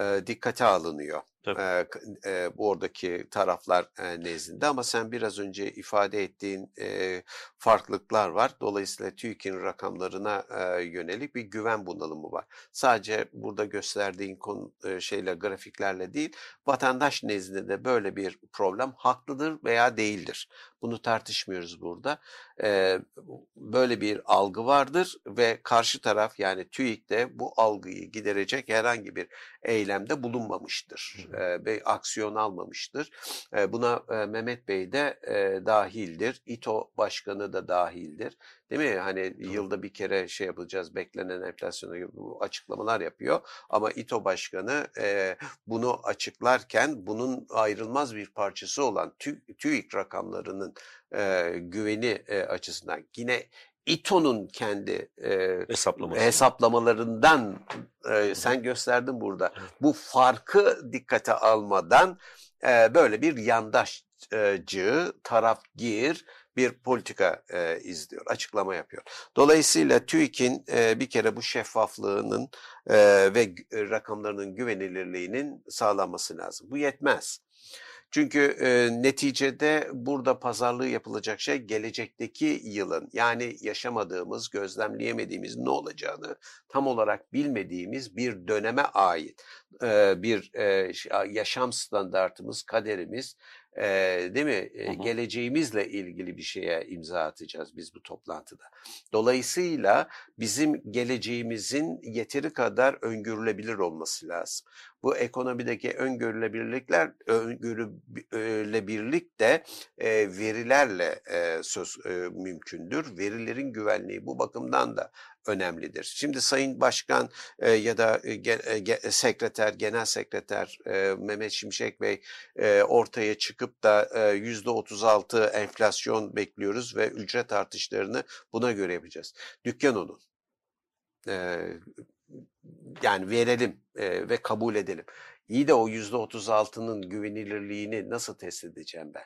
e, dikkate alınıyor. E, e, bu oradaki taraflar e, nezdinde ama sen biraz önce ifade ettiğin e, farklılıklar var. Dolayısıyla TÜİK'in rakamlarına e, yönelik bir güven bunalımı var. Sadece burada gösterdiğin konu, e, şeyle grafiklerle değil, vatandaş nezdinde böyle bir problem haklıdır veya değildir. Bunu tartışmıyoruz burada. E, böyle bir algı vardır ve karşı taraf yani TÜİK de bu algıyı giderecek herhangi bir eylemde bulunmamıştır ve aksiyon almamıştır. buna Mehmet Bey de dahildir. İTO Başkanı da dahildir. Değil mi? Hani Doğru. yılda bir kere şey yapacağız, beklenen enflasyona gibi açıklamalar yapıyor. Ama İTO Başkanı e, bunu açıklarken bunun ayrılmaz bir parçası olan TÜ, TÜİK rakamlarının e, güveni e, açısından yine İTO'nun kendi e, hesaplamalarından e, sen gösterdin burada. Bu farkı dikkate almadan e, böyle bir yandaşcı, tarafgir bir politika e, izliyor, açıklama yapıyor. Dolayısıyla TÜİK'in e, bir kere bu şeffaflığının e, ve rakamlarının güvenilirliğinin sağlanması lazım. Bu yetmez. Çünkü e, neticede burada pazarlığı yapılacak şey gelecekteki yılın yani yaşamadığımız, gözlemleyemediğimiz ne olacağını tam olarak bilmediğimiz bir döneme ait e, bir e, yaşam standartımız, kaderimiz e, değil mi? E, geleceğimizle ilgili bir şeye imza atacağız biz bu toplantıda. Dolayısıyla bizim geleceğimizin yeteri kadar öngörülebilir olması lazım. Bu ekonomideki öngörülebilirlikler, öngörülebilirlik de e, verilerle e, söz e, mümkündür. Verilerin güvenliği bu bakımdan da önemlidir. Şimdi Sayın Başkan e, ya da e, ge, sekreter, genel sekreter e, Mehmet Şimşek Bey e, ortaya çıkıp da yüzde 36 enflasyon bekliyoruz ve ücret artışlarını buna göre yapacağız. Dükkan onun. E, yani verelim e, ve kabul edelim. İyi de o yüzde 36'nın güvenilirliğini nasıl test edeceğim ben?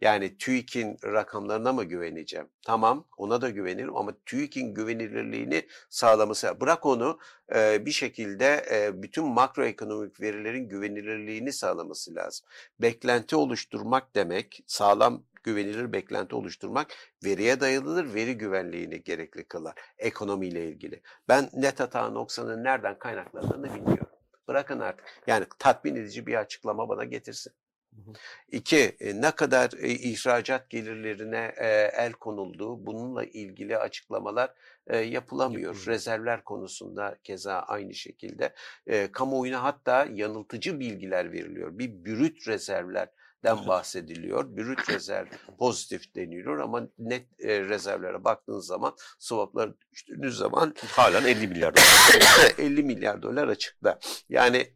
Yani TÜİK'in rakamlarına mı güveneceğim? Tamam ona da güvenirim ama TÜİK'in güvenilirliğini sağlaması. Bırak onu e, bir şekilde e, bütün makroekonomik verilerin güvenilirliğini sağlaması lazım. Beklenti oluşturmak demek sağlam güvenilir beklenti oluşturmak veriye dayalıdır, veri güvenliğini gerekli kılar ekonomiyle ilgili. Ben net hata noksanın nereden kaynaklandığını bilmiyorum. Bırakın artık. Yani tatmin edici bir açıklama bana getirsin. İki, e, ne kadar e, ihracat gelirlerine e, el konulduğu, bununla ilgili açıklamalar yapılamıyor. Rezervler konusunda keza aynı şekilde. Kamuoyuna hatta yanıltıcı bilgiler veriliyor. Bir brüt rezervler den bahsediliyor. Brüt rezerv pozitif deniliyor ama net e, rezervlere baktığınız zaman swapları düştüğünüz zaman halen 50 milyar dolar. (coughs) 50 milyar dolar açıkta. Yani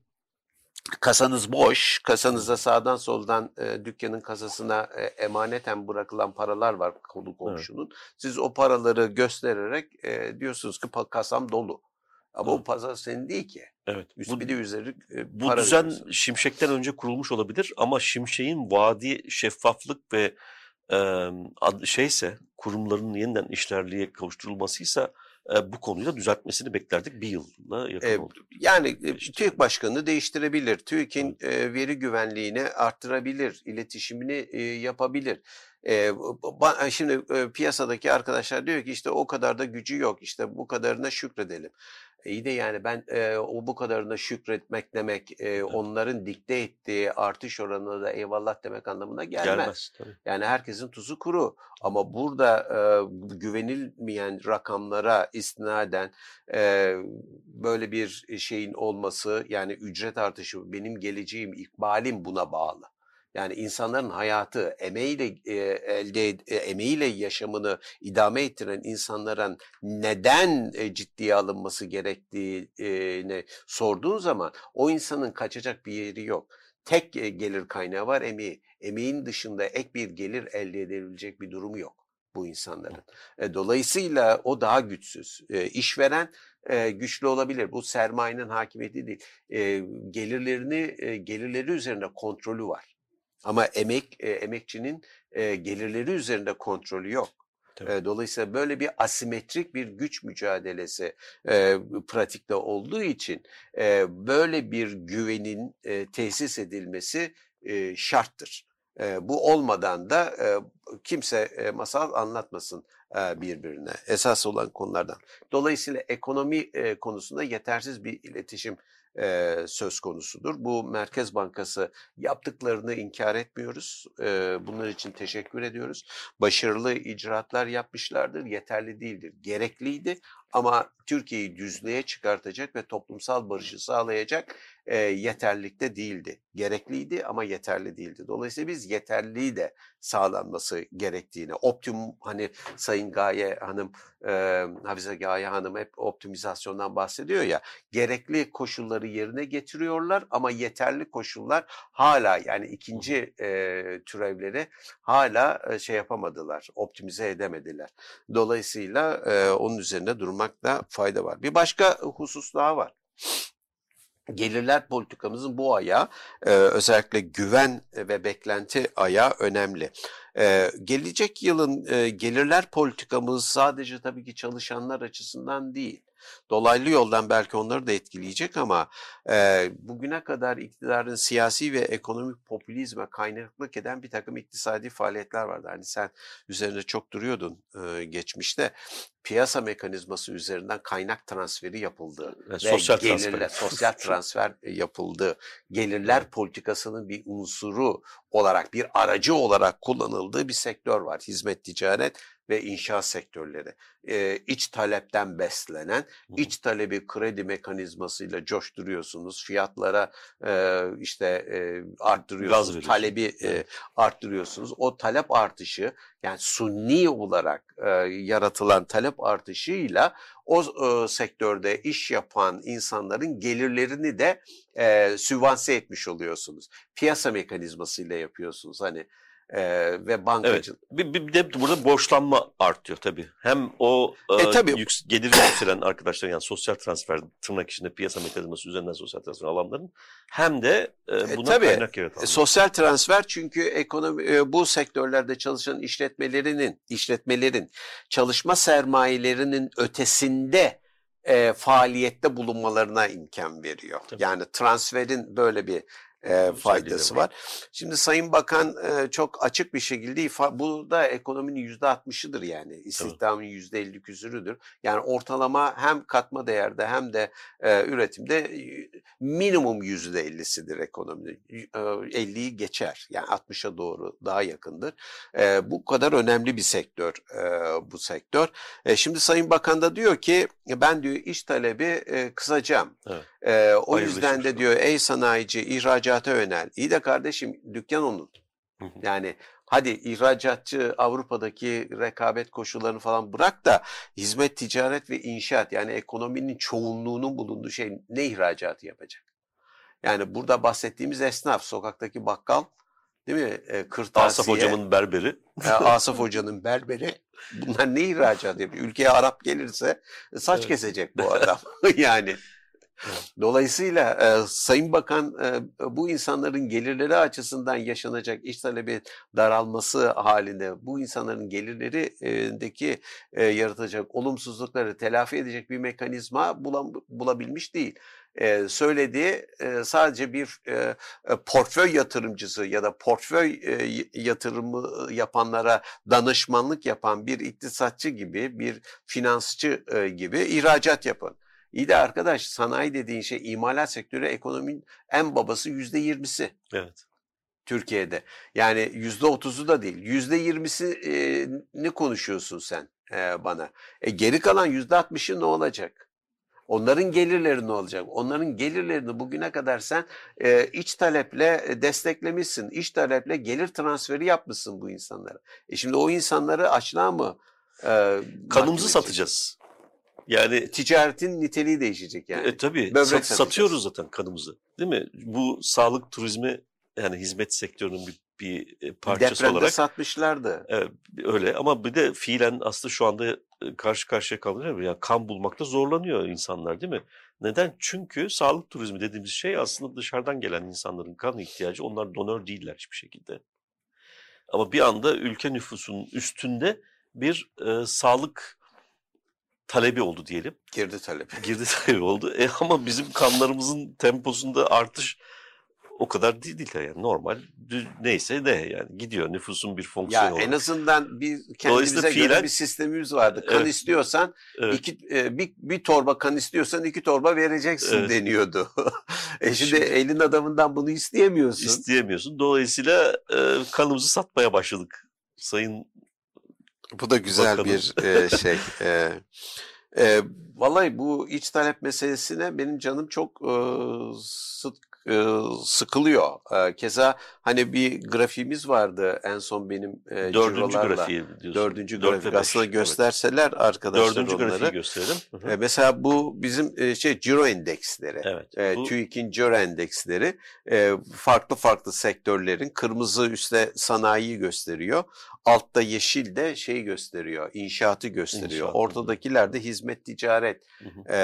kasanız boş, kasanızda sağdan soldan e, dükkanın kasasına e, emaneten bırakılan paralar var konu komşunun. Evet. Siz o paraları göstererek e, diyorsunuz ki kasam dolu. Ama Hı. o pazar senin değil ki. Evet. Üst bu, bir de üzeri e, Bu düzen veriyorsun. Şimşek'ten önce kurulmuş olabilir ama Şimşek'in vaadi şeffaflık ve e, şeyse kurumların yeniden işlerliğe kavuşturulmasıysa e, bu konuyu da düzeltmesini beklerdik. Bir yılla yakın e, oldu. Yani e, TÜİK Başkanı değiştirebilir. TÜİK'in e, veri güvenliğini arttırabilir, iletişimini e, yapabilir. E, şimdi e, piyasadaki arkadaşlar diyor ki işte o kadar da gücü yok işte bu kadarına şükredelim. İyi de yani ben e, o bu kadarına şükretmek demek e, onların dikte ettiği artış oranına da eyvallah demek anlamına gelmez. gelmez tabii. Yani herkesin tuzu kuru ama burada e, güvenilmeyen rakamlara istinaden e, böyle bir şeyin olması yani ücret artışı benim geleceğim ikbalim buna bağlı. Yani insanların hayatı emeğiyle e, elde e, emeğiyle yaşamını idame ettiren insanların neden e, ciddiye alınması gerektiğini sorduğun zaman o insanın kaçacak bir yeri yok. tek gelir kaynağı var emeği. Emeğin dışında ek bir gelir elde edilebilecek bir durumu yok bu insanların. Dolayısıyla o daha güçsüz. İşveren güçlü olabilir. Bu sermayenin hakimiyeti değil. Gelirlerini gelirleri üzerinde kontrolü var. Ama emek emekçinin gelirleri üzerinde kontrolü yok. Tabii. Dolayısıyla böyle bir asimetrik bir güç mücadelesi e, pratikte olduğu için e, böyle bir güvenin e, tesis edilmesi e, şarttır. E, bu olmadan da e, kimse e, masal anlatmasın e, birbirine. Esas olan konulardan. Dolayısıyla ekonomi e, konusunda yetersiz bir iletişim e, söz konusudur. Bu Merkez Bankası yaptıklarını inkar etmiyoruz. E, bunlar için teşekkür ediyoruz. Başarılı icraatlar yapmışlardır. Yeterli değildir. Gerekliydi ama Türkiye'yi düzlüğe çıkartacak ve toplumsal barışı sağlayacak e, yeterlikte değildi. Gerekliydi ama yeterli değildi. Dolayısıyla biz yeterliliği de sağlanması gerektiğini, optimum hani Sayın Gaye Hanım, e, Hafize Gaye Hanım hep optimizasyondan bahsediyor ya, gerekli koşulları yerine getiriyorlar ama yeterli koşullar hala yani ikinci e, türevleri hala e, şey yapamadılar, optimize edemediler. Dolayısıyla e, onun üzerinde durmakta fayda var. Bir başka husus daha var gelirler politikamızın bu aya e, özellikle güven ve beklenti aya önemli. E, gelecek yılın e, gelirler politikamız sadece tabii ki çalışanlar açısından değil. Dolaylı yoldan belki onları da etkileyecek ama e, bugüne kadar iktidarın siyasi ve ekonomik popülizme kaynaklık eden bir takım iktisadi faaliyetler vardı. Hani sen üzerinde çok duruyordun e, geçmişte piyasa mekanizması üzerinden kaynak transferi yapıldı ve, ve sosyal gelirler, transfer. sosyal (laughs) transfer yapıldı. Gelirler evet. politikasının bir unsuru olarak, bir aracı olarak kullanıldığı bir sektör var. Hizmet, ticaret ve inşaat sektörleri. Ee, iç talepten beslenen, iç talebi kredi mekanizmasıyla coşturuyorsunuz. Fiyatlara e, işte e, arttırıyorsunuz, talebi e, arttırıyorsunuz. O talep artışı yani sunni olarak e, yaratılan talep artışıyla o e, sektörde iş yapan insanların gelirlerini de e, sübvanse etmiş oluyorsunuz. Piyasa mekanizmasıyla yapıyorsunuz. Hani e, ve bankacı. Evet. Bir, bir de burada borçlanma artıyor tabii. Hem o e, e, tabii. Yük, gelir yükselen arkadaşlar yani sosyal transfer tırnak içinde piyasa mekanizması üzerinden sosyal transfer alanların hem de e, buna e, tabii. kaynak yaratan. Sosyal transfer çünkü ekonomi e, bu sektörlerde çalışan işletmelerinin işletmelerin çalışma sermayelerinin ötesinde e, faaliyette bulunmalarına imkan veriyor. Tabii. Yani transferin böyle bir e, faydası var. Şimdi Sayın Bakan e, çok açık bir şekilde bu da ekonominin yüzde altmışıdır yani istihdamın yüzde elli küsürüdür. Yani ortalama hem katma değerde hem de e, üretimde minimum yüzde ellisidir ekonomide. Elliyi e, geçer yani 60'a doğru daha yakındır. E, bu kadar önemli bir sektör e, bu sektör. E, şimdi Sayın Bakan da diyor ki ben diyor iş talebi e, kısacağım. Evet. E, o Hayırlı yüzden de diyor ey sanayici ihracata yönel. İyi de kardeşim dükkan onun. Yani hadi ihracatçı Avrupa'daki rekabet koşullarını falan bırak da hizmet, ticaret ve inşaat yani ekonominin çoğunluğunun bulunduğu şey ne ihracatı yapacak? Yani burada bahsettiğimiz esnaf, sokaktaki bakkal değil mi? E, kırtasiye. Asaf hocamın berberi. E, Asaf hocanın berberi. Bunlar ne ihracat yapıyor? Ülkeye Arap gelirse saç evet. kesecek bu adam. (laughs) yani Dolayısıyla e, Sayın Bakan e, bu insanların gelirleri açısından yaşanacak iş talebi daralması halinde bu insanların gelirlerindeki e, yaratacak olumsuzlukları telafi edecek bir mekanizma bulam, bulabilmiş değil. Ee, söylediği e, sadece bir e, portföy yatırımcısı ya da portföy e, yatırımı yapanlara danışmanlık yapan bir iktisatçı gibi, bir finansçı e, gibi ihracat yapın. İyi de arkadaş sanayi dediğin şey imalat sektörü ekonominin en babası yüzde yirmisi. Evet. Türkiye'de. Yani yüzde otuzu da değil. Yüzde yirmisini konuşuyorsun sen e, bana. E, geri kalan yüzde altmışı ne olacak? Onların gelirleri ne olacak? Onların gelirlerini bugüne kadar sen e, iç taleple desteklemişsin. İç taleple gelir transferi yapmışsın bu insanlara. E şimdi o insanları açlığa mı e, kanımızı satacağız. Yani ticaretin niteliği değişecek yani. E, tabii Sat, satıyoruz zaten kanımızı. Değil mi? Bu sağlık turizmi yani hizmet sektörünün bir, bir parçası Depremde olarak. satmışlardı. Evet, öyle ama bir de fiilen aslında şu anda karşı karşıya kalınıyor. Yani kan bulmakta zorlanıyor insanlar değil mi? Neden? Çünkü sağlık turizmi dediğimiz şey aslında dışarıdan gelen insanların kan ihtiyacı. Onlar donör değiller hiçbir şekilde. Ama bir anda ülke nüfusunun üstünde bir e, sağlık talebi oldu diyelim. Girdi talebi. (laughs) Girdi talebi oldu. E, ama bizim kanlarımızın temposunda artış o kadar değil, değil yani normal neyse ne yani gidiyor nüfusun bir fonksiyonu ya olarak. en azından bir kendimize fiilen, göre bir sistemimiz vardı. Kan evet, istiyorsan evet. iki e, bir, bir torba kan istiyorsan iki torba vereceksin Evet. deniyordu. (laughs) e şimdi, Şimdi- elin adamından bunu isteyemiyorsun. isteyemiyorsun. Dolayısıyla e, kanımızı satmaya başladık. Sayın Bu da güzel Bakalım. bir e, şey. E, e, vallahi bu iç talep meselesine benim canım çok e, sık, e, sıkılıyor. E, keza hani bir grafiğimiz vardı en son benim e, dördüncü cirolarla. grafiği diyorsun. Dördüncü Dört beş, aslında evet. gösterseler arkadaşlar Dördüncü onları. grafiği gösterelim. Hı hı. E, mesela bu bizim e, şey ciro endeksleri. Evet. E, bu- TÜİK'in ciro endeksleri e, farklı farklı sektörlerin kırmızı üstte sanayiyi gösteriyor. Altta yeşil de şeyi gösteriyor, inşaatı gösteriyor. İnşaat. Ortadakiler de hizmet ticaret e,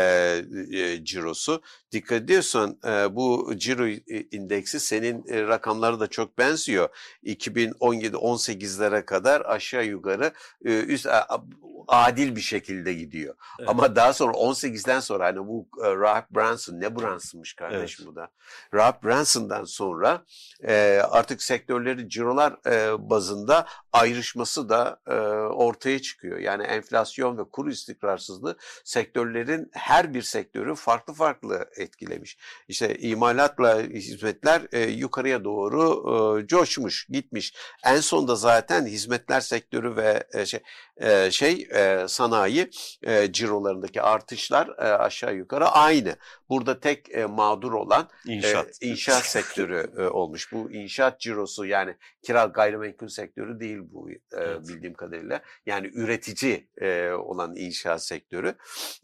e, cirosu. Dikkat ediyorsan e, bu ciro indeksi senin e, rakamları da çok benziyor. 2017-18'lere kadar aşağı yukarı e, üst a- adil bir şekilde gidiyor. Evet. Ama daha sonra 18'den sonra hani bu e, Rahab Branson ne Branson'mış kardeşim bu da. Rahab Branson'dan sonra e, artık sektörleri cirolar e, bazında ayrışması da e, ortaya çıkıyor. Yani enflasyon ve kur istikrarsızlığı sektörlerin her bir sektörü farklı farklı etkilemiş. İşte imalatla hizmetler e, yukarıya doğru e, coşmuş, gitmiş. En sonda zaten hizmetler sektörü ve e, şey, e, şey e, sanayi e, cirolarındaki artışlar e, aşağı yukarı aynı. Burada tek e, mağdur olan İnşaat. e, inşaat (laughs) sektörü e, olmuş. Bu inşaat cirosu yani kira gayrimenkul sektörü değil bu e, Evet. bildiğim kadarıyla. Yani üretici e, olan inşaat sektörü.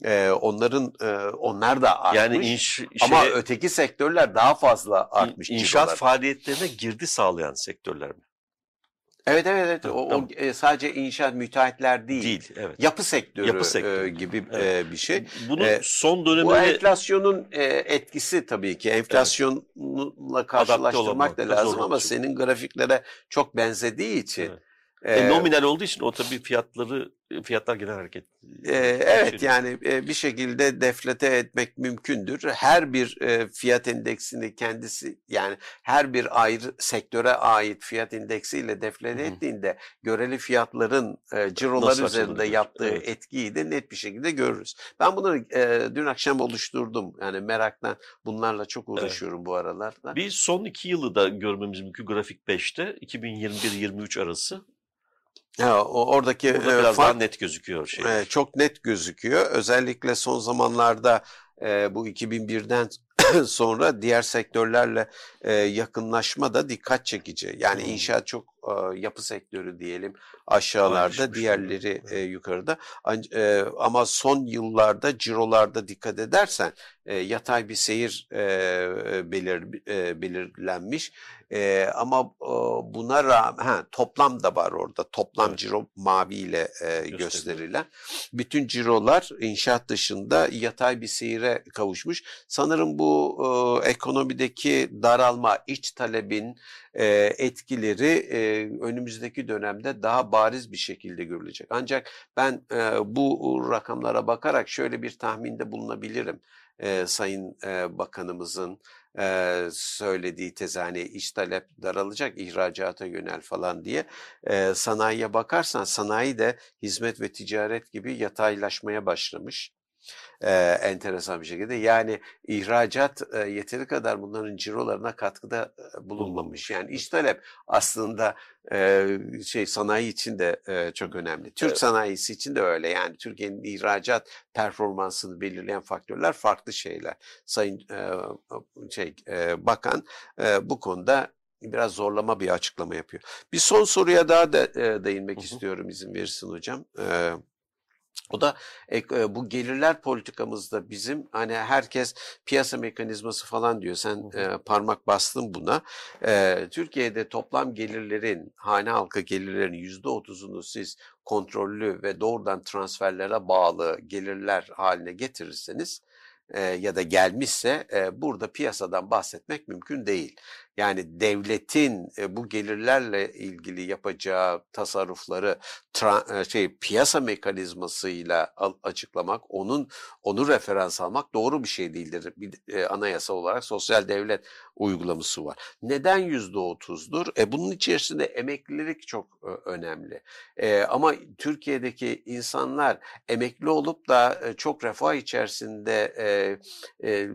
E, onların e, onlar da artmış. yani inş, ama şeye- öteki sektörler daha fazla artmış. inşaat cirolar. faaliyetlerine girdi sağlayan sektörler mi? Evet evet evet. O, o, tamam. e, sadece inşaat müteahhitler değil. Değil. Evet. Yapı sektörü, Yapı sektörü. e, gibi Evet. e, bir şey. Bunun e, son Bu döneminde enflasyonun etkisi tabii ki. Enflasyonla karşılaştırmak olmak da lazım ama senin grafiklere çok benzediği için. Evet. E, E, nominal olduğu için o tabii fiyatları fiyatlar genel hareket. e, evet yani e, bir şekilde deflete etmek mümkündür. Her bir e, fiyat endeksini kendisi yani her bir ayrı sektöre ait fiyat endeksiyle deflete Hı hı. ettiğinde göreli fiyatların e, cirolar Nasıl üzerinde yaptığı evet. etkiyi de net bir şekilde görürüz. Ben bunları e, dün akşam oluşturdum. Yani meraktan bunlarla çok uğraşıyorum bu aralarda. Bir son iki yılı da görmemiz mümkün grafik 5'te 2021-23 arası. Ha, o, oradaki Burada e, biraz fark- daha net gözüküyor şey. e, çok net gözüküyor. Özellikle son zamanlarda e, bu 2001'den (coughs) sonra diğer sektörlerle e, yakınlaşma da dikkat çekici. Yani Hmm. inşaat çok e, yapı sektörü diyelim aşağılarda, diğerleri e, yukarıda. E, ama son yıllarda cirolarda dikkat edersen e, yatay bir seyir e, belir, e, belirlenmiş. E, ama e, buna rağmen ha, toplam da var orada. Toplam Evet. ciro maviyle e, gösterilen. Bütün cirolar inşaat dışında yatay bir seyire kavuşmuş. Sanırım bu e, ekonomideki daralma, iç talebin e, etkileri e, önümüzdeki dönemde daha bariz bir şekilde görülecek. Ancak ben e, bu rakamlara bakarak şöyle bir tahminde bulunabilirim. E, Sayın e, Bakanımızın e, söylediği tez hani iç talep daralacak ihracata yönel falan diye e, sanayiye bakarsan sanayi de hizmet ve ticaret gibi yataylaşmaya başlamış. E, enteresan bir şekilde yani ihracat e, yeteri kadar bunların cirolarına katkıda e, bulunmamış. Yani iç talep aslında e, şey sanayi için de e, çok önemli. Türk Evet. sanayisi için de öyle. Yani Türkiye'nin ihracat performansını belirleyen faktörler farklı şeyler. Sayın e, şey e, bakan e, bu konuda biraz zorlama bir açıklama yapıyor. Bir son soruya daha da e, değinmek Hı hı. istiyorum izin verirsin hocam. E, O da e, bu gelirler politikamızda bizim hani herkes piyasa mekanizması falan diyor. Sen e, parmak bastın buna. E, Türkiye'de toplam gelirlerin, hane halkı gelirlerin yüzde otuzunu siz kontrollü ve doğrudan transferlere bağlı gelirler haline getirirseniz e, ya da gelmişse e, burada piyasadan bahsetmek mümkün değil. Yani devletin e, bu gelirlerle ilgili yapacağı tasarrufları e, şey piyasa mekanizmasıyla açıklamak, onun onu referans almak doğru bir şey değildir. Bir e, anayasa olarak sosyal devlet uygulaması var. Neden yüzde otuzdur? E, bunun içerisinde emeklilik çok e, önemli. E, ama Türkiye'deki insanlar emekli olup da e, çok refah içerisinde e, e,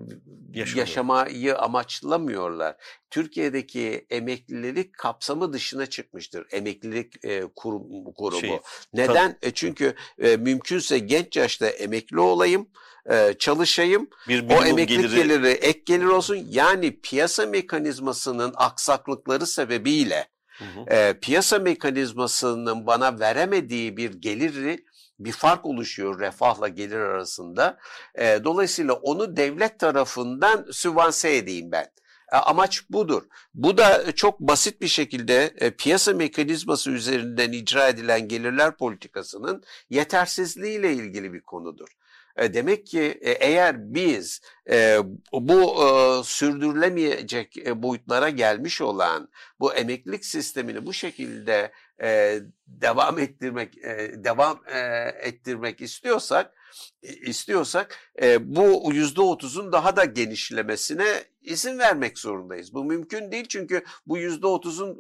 yaşamayı amaçlamıyorlar. Türkiye'deki emeklilik kapsamı dışına çıkmıştır. Emeklilik e, kurum, kurumu. Şey, Neden? E, çünkü e, mümkünse genç yaşta emekli olayım, e, çalışayım. Bir o emeklilik geliri... geliri ek gelir olsun. Yani piyasa mekanizmasının aksaklıkları sebebiyle hı hı. E, piyasa mekanizmasının bana veremediği bir geliri bir fark oluşuyor refahla gelir arasında. E, dolayısıyla onu devlet tarafından süvanse edeyim ben. E, amaç budur. Bu da çok basit bir şekilde e, piyasa mekanizması üzerinden icra edilen gelirler politikasının yetersizliğiyle ilgili bir konudur. E, demek ki eğer biz bu sürdürülemeyecek boyutlara gelmiş olan bu emeklilik sistemini bu şekilde devam ettirmek devam ettirmek istiyorsak istiyorsak bu yüzde otuzun daha da genişlemesine izin vermek zorundayız. Bu mümkün değil çünkü bu yüzde otuzun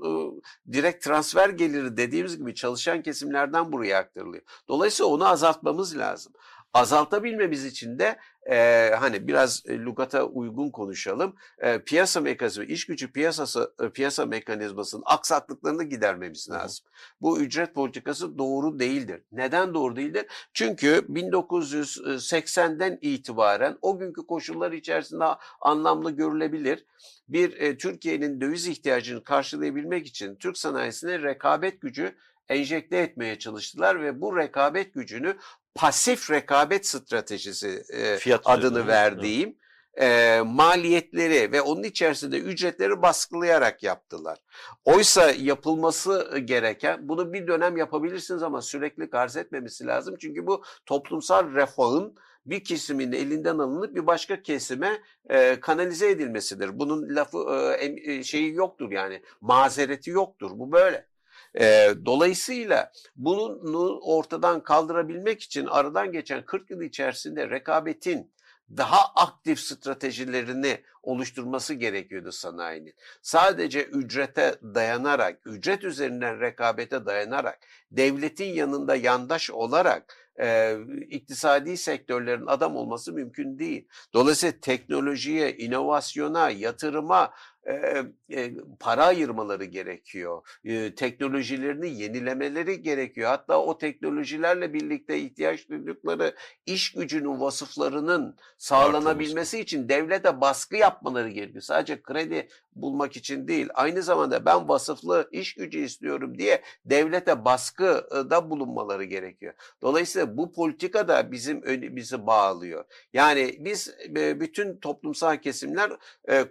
direkt transfer geliri dediğimiz gibi çalışan kesimlerden buraya aktarılıyor. Dolayısıyla onu azaltmamız lazım azaltabilmemiz için de e, hani biraz e, lugata uygun konuşalım. E, piyasa mekanizması, iş gücü piyasası e, piyasa mekanizmasının aksaklıklarını gidermemiz lazım. Hı. Bu ücret politikası doğru değildir. Neden doğru değildir? Çünkü 1980'den itibaren o günkü koşullar içerisinde anlamlı görülebilir. Bir e, Türkiye'nin döviz ihtiyacını karşılayabilmek için Türk sanayisine rekabet gücü enjekte etmeye çalıştılar ve bu rekabet gücünü pasif rekabet stratejisi e, adını verdiğim e, maliyetleri ve onun içerisinde ücretleri baskılayarak yaptılar. Oysa yapılması gereken bunu bir dönem yapabilirsiniz ama sürekli arz etmemesi lazım. Çünkü bu toplumsal refahın bir kesimin elinden alınıp bir başka kesime e, kanalize edilmesidir. Bunun lafı e, şeyi yoktur yani mazereti yoktur. Bu böyle. E, dolayısıyla bunu ortadan kaldırabilmek için aradan geçen 40 yıl içerisinde rekabetin daha aktif stratejilerini oluşturması gerekiyordu sanayinin. Sadece ücrete dayanarak, ücret üzerinden rekabete dayanarak, devletin yanında yandaş olarak e, iktisadi sektörlerin adam olması mümkün değil. Dolayısıyla teknolojiye, inovasyona, yatırıma e, e, para ayırmaları gerekiyor. E, teknolojilerini yenilemeleri gerekiyor. Hatta o teknolojilerle birlikte ihtiyaç duydukları iş gücünün vasıflarının sağlanabilmesi için devlete baskı yapmaları gerekiyor. Sadece kredi bulmak için değil. Aynı zamanda ben vasıflı iş gücü istiyorum diye devlete baskıda bulunmaları gerekiyor. Dolayısıyla bu politika da bizim bizi bağlıyor. Yani biz bütün toplumsal kesimler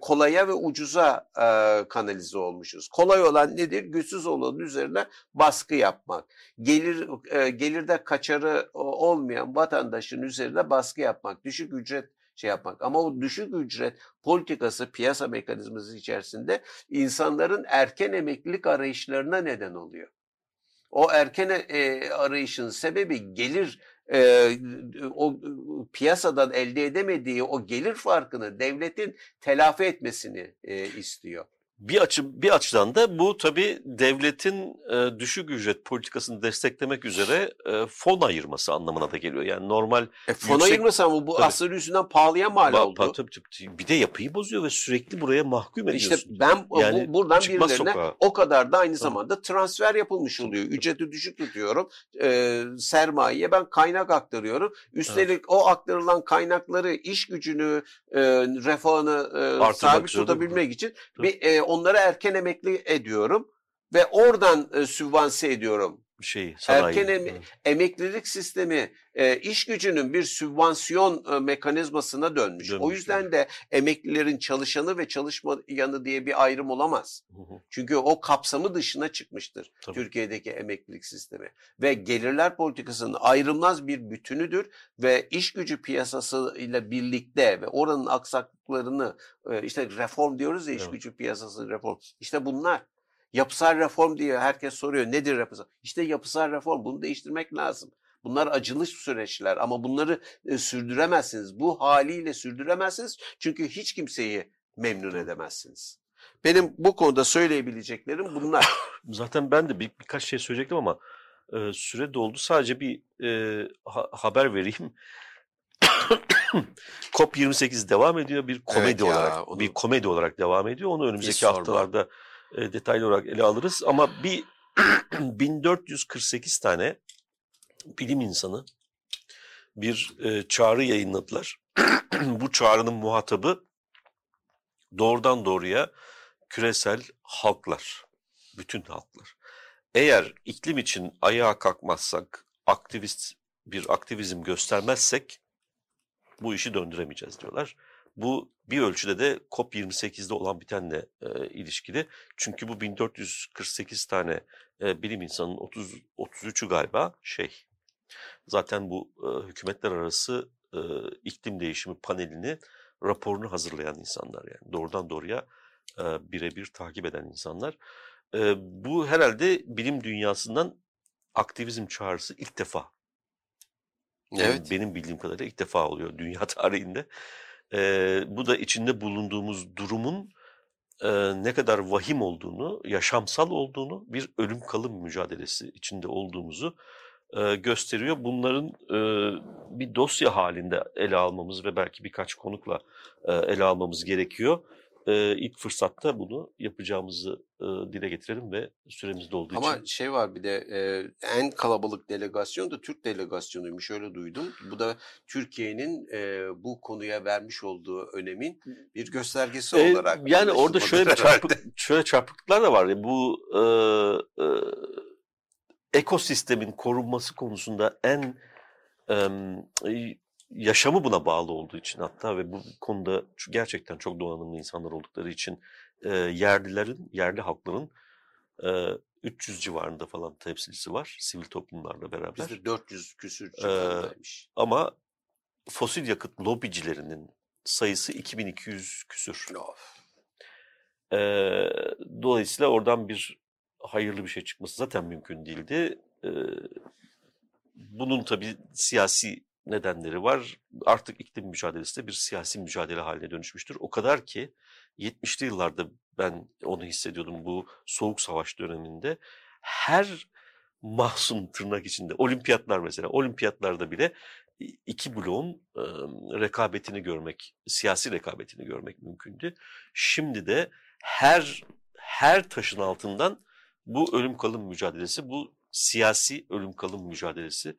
kolaya ve ucuza kanalize olmuşuz. Kolay olan nedir? Güçsüz olanın üzerine baskı yapmak. Gelir gelirde kaçarı olmayan vatandaşın üzerine baskı yapmak. Düşük ücret şey yapmak. Ama o düşük ücret politikası piyasa mekanizması içerisinde insanların erken emeklilik arayışlarına neden oluyor. O erken e, arayışın sebebi gelir e, o piyasadan elde edemediği o gelir farkını devletin telafi etmesini e, istiyor. Bir açı bir açıdan da bu tabii devletin e, düşük ücret politikasını desteklemek üzere e, fon ayırması anlamına da geliyor. Yani normal e, fon yüksek, ayırması ama bu tabii, asgari yüzünden pahalıya mal oldu. Tabii, tabii, tabii. Bir de yapıyı bozuyor ve sürekli buraya mahkum ediyorsun. İşte ben yani, bu, buradan birilerine sokağa. o kadar da aynı zamanda transfer yapılmış oluyor. Ücreti düşük tutuyorum. E, sermayeye ben kaynak aktarıyorum. Üstelik evet. o aktarılan kaynakları iş gücünü, e, refahını e, sabit tutabilmek için bir e, onları erken emekli ediyorum ve oradan e, sübvanse ediyorum şey sanayi. Erken em- emeklilik sistemi e, iş gücünün bir sübvansiyon e, mekanizmasına dönmüş. O Dönmüş, yüzden de emeklilerin çalışanı ve çalışmayanı diye bir ayrım olamaz. Hı hı, Çünkü o kapsamı dışına çıkmıştır tabii. Türkiye'deki emeklilik sistemi. Ve gelirler politikasının ayrılmaz bir bütünüdür ve iş gücü piyasası ile birlikte ve oranın aksaklıklarını e, işte reform diyoruz ya iş Evet. gücü piyasası reform. İşte bunlar. Yapısal reform diye herkes soruyor nedir yapısal? İşte yapısal reform bunu değiştirmek lazım. Bunlar acılı süreçler ama bunları e, sürdüremezsiniz. Bu haliyle sürdüremezsiniz çünkü hiç kimseyi memnun edemezsiniz. Benim bu konuda söyleyebileceklerim bunlar. (coughs) Zaten ben de bir, birkaç şey söyleyecektim ama e, süre doldu. Sadece bir e, ha- haber vereyim. (coughs) COP28 devam ediyor bir komedi ya, olarak onu- bir komedi olarak devam ediyor. Onu önümüzdeki haftalarda e, detaylı olarak ele alırız ama bir (clears throat) 1448 tane bilim insanı bir e, çağrı yayınladılar. (clears throat) Bu çağrının muhatabı doğrudan doğruya küresel halklar, bütün halklar. Eğer iklim için ayağa kalkmazsak, aktivist bir aktivizm göstermezsek bu işi döndüremeyeceğiz diyorlar. Bu bir ölçüde de COP28'de olan bitenle e, ilişkili. Çünkü bu 1448 tane e, bilim insanının 30 33'ü galiba şey. Zaten bu e, hükümetler arası e, iklim değişimi panelini raporunu hazırlayan insanlar yani doğrudan doğruya e, birebir takip eden insanlar. E, bu herhalde bilim dünyasından aktivizm çağrısı ilk defa. Yani Evet. Benim bildiğim kadarıyla ilk defa oluyor dünya (laughs) tarihinde. E, bu da içinde bulunduğumuz durumun e, ne kadar vahim olduğunu, yaşamsal olduğunu, bir ölüm kalım mücadelesi içinde olduğumuzu e, gösteriyor. Bunların e, bir dosya halinde ele almamız ve belki birkaç konukla e, ele almamız gerekiyor. E, ilk fırsatta bunu yapacağımızı e, dile getirelim ve süremiz dolduğu Ama için. şey var bir de e, en kalabalık delegasyon da Türk delegasyonuymuş öyle duydum. Bu da Türkiye'nin e, bu konuya vermiş olduğu önemin bir göstergesi E, olarak. yani orada şöyle çarpık, şöyle çarpıklıklar da var. ya, Bu e, e, ekosistemin korunması konusunda en e, yaşamı buna bağlı olduğu için hatta ve bu konuda gerçekten çok donanımlı insanlar oldukları için e, yerlilerin, yerli halkların e, 300 civarında falan temsilcisi var sivil toplumlarla beraber. Bizde 400 küsür civarındaymış. Ama fosil yakıt lobicilerinin sayısı 2200 küsür. Of. Ee, dolayısıyla oradan bir hayırlı bir şey çıkması zaten mümkün değildi. Ee, bunun tabii siyasi nedenleri var. Artık iklim mücadelesi de bir siyasi mücadele haline dönüşmüştür. O kadar ki 70'li yıllarda ben onu hissediyordum bu soğuk savaş döneminde. Her mahzun tırnak içinde olimpiyatlar mesela olimpiyatlarda bile iki bloğun e, rekabetini görmek, siyasi rekabetini görmek mümkündü. Şimdi de her her taşın altından bu ölüm kalım mücadelesi, bu siyasi ölüm kalım mücadelesi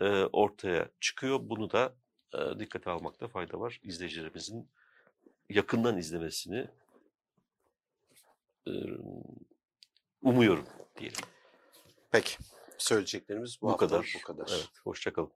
e, ortaya çıkıyor. Bunu da e, dikkate almakta fayda var. İzleyicilerimizin yakından izlemesini e, umuyorum diyelim. Peki. Söyleyeceklerimiz bu, Bu kadar. bu kadar. Evet, hoşça kalın.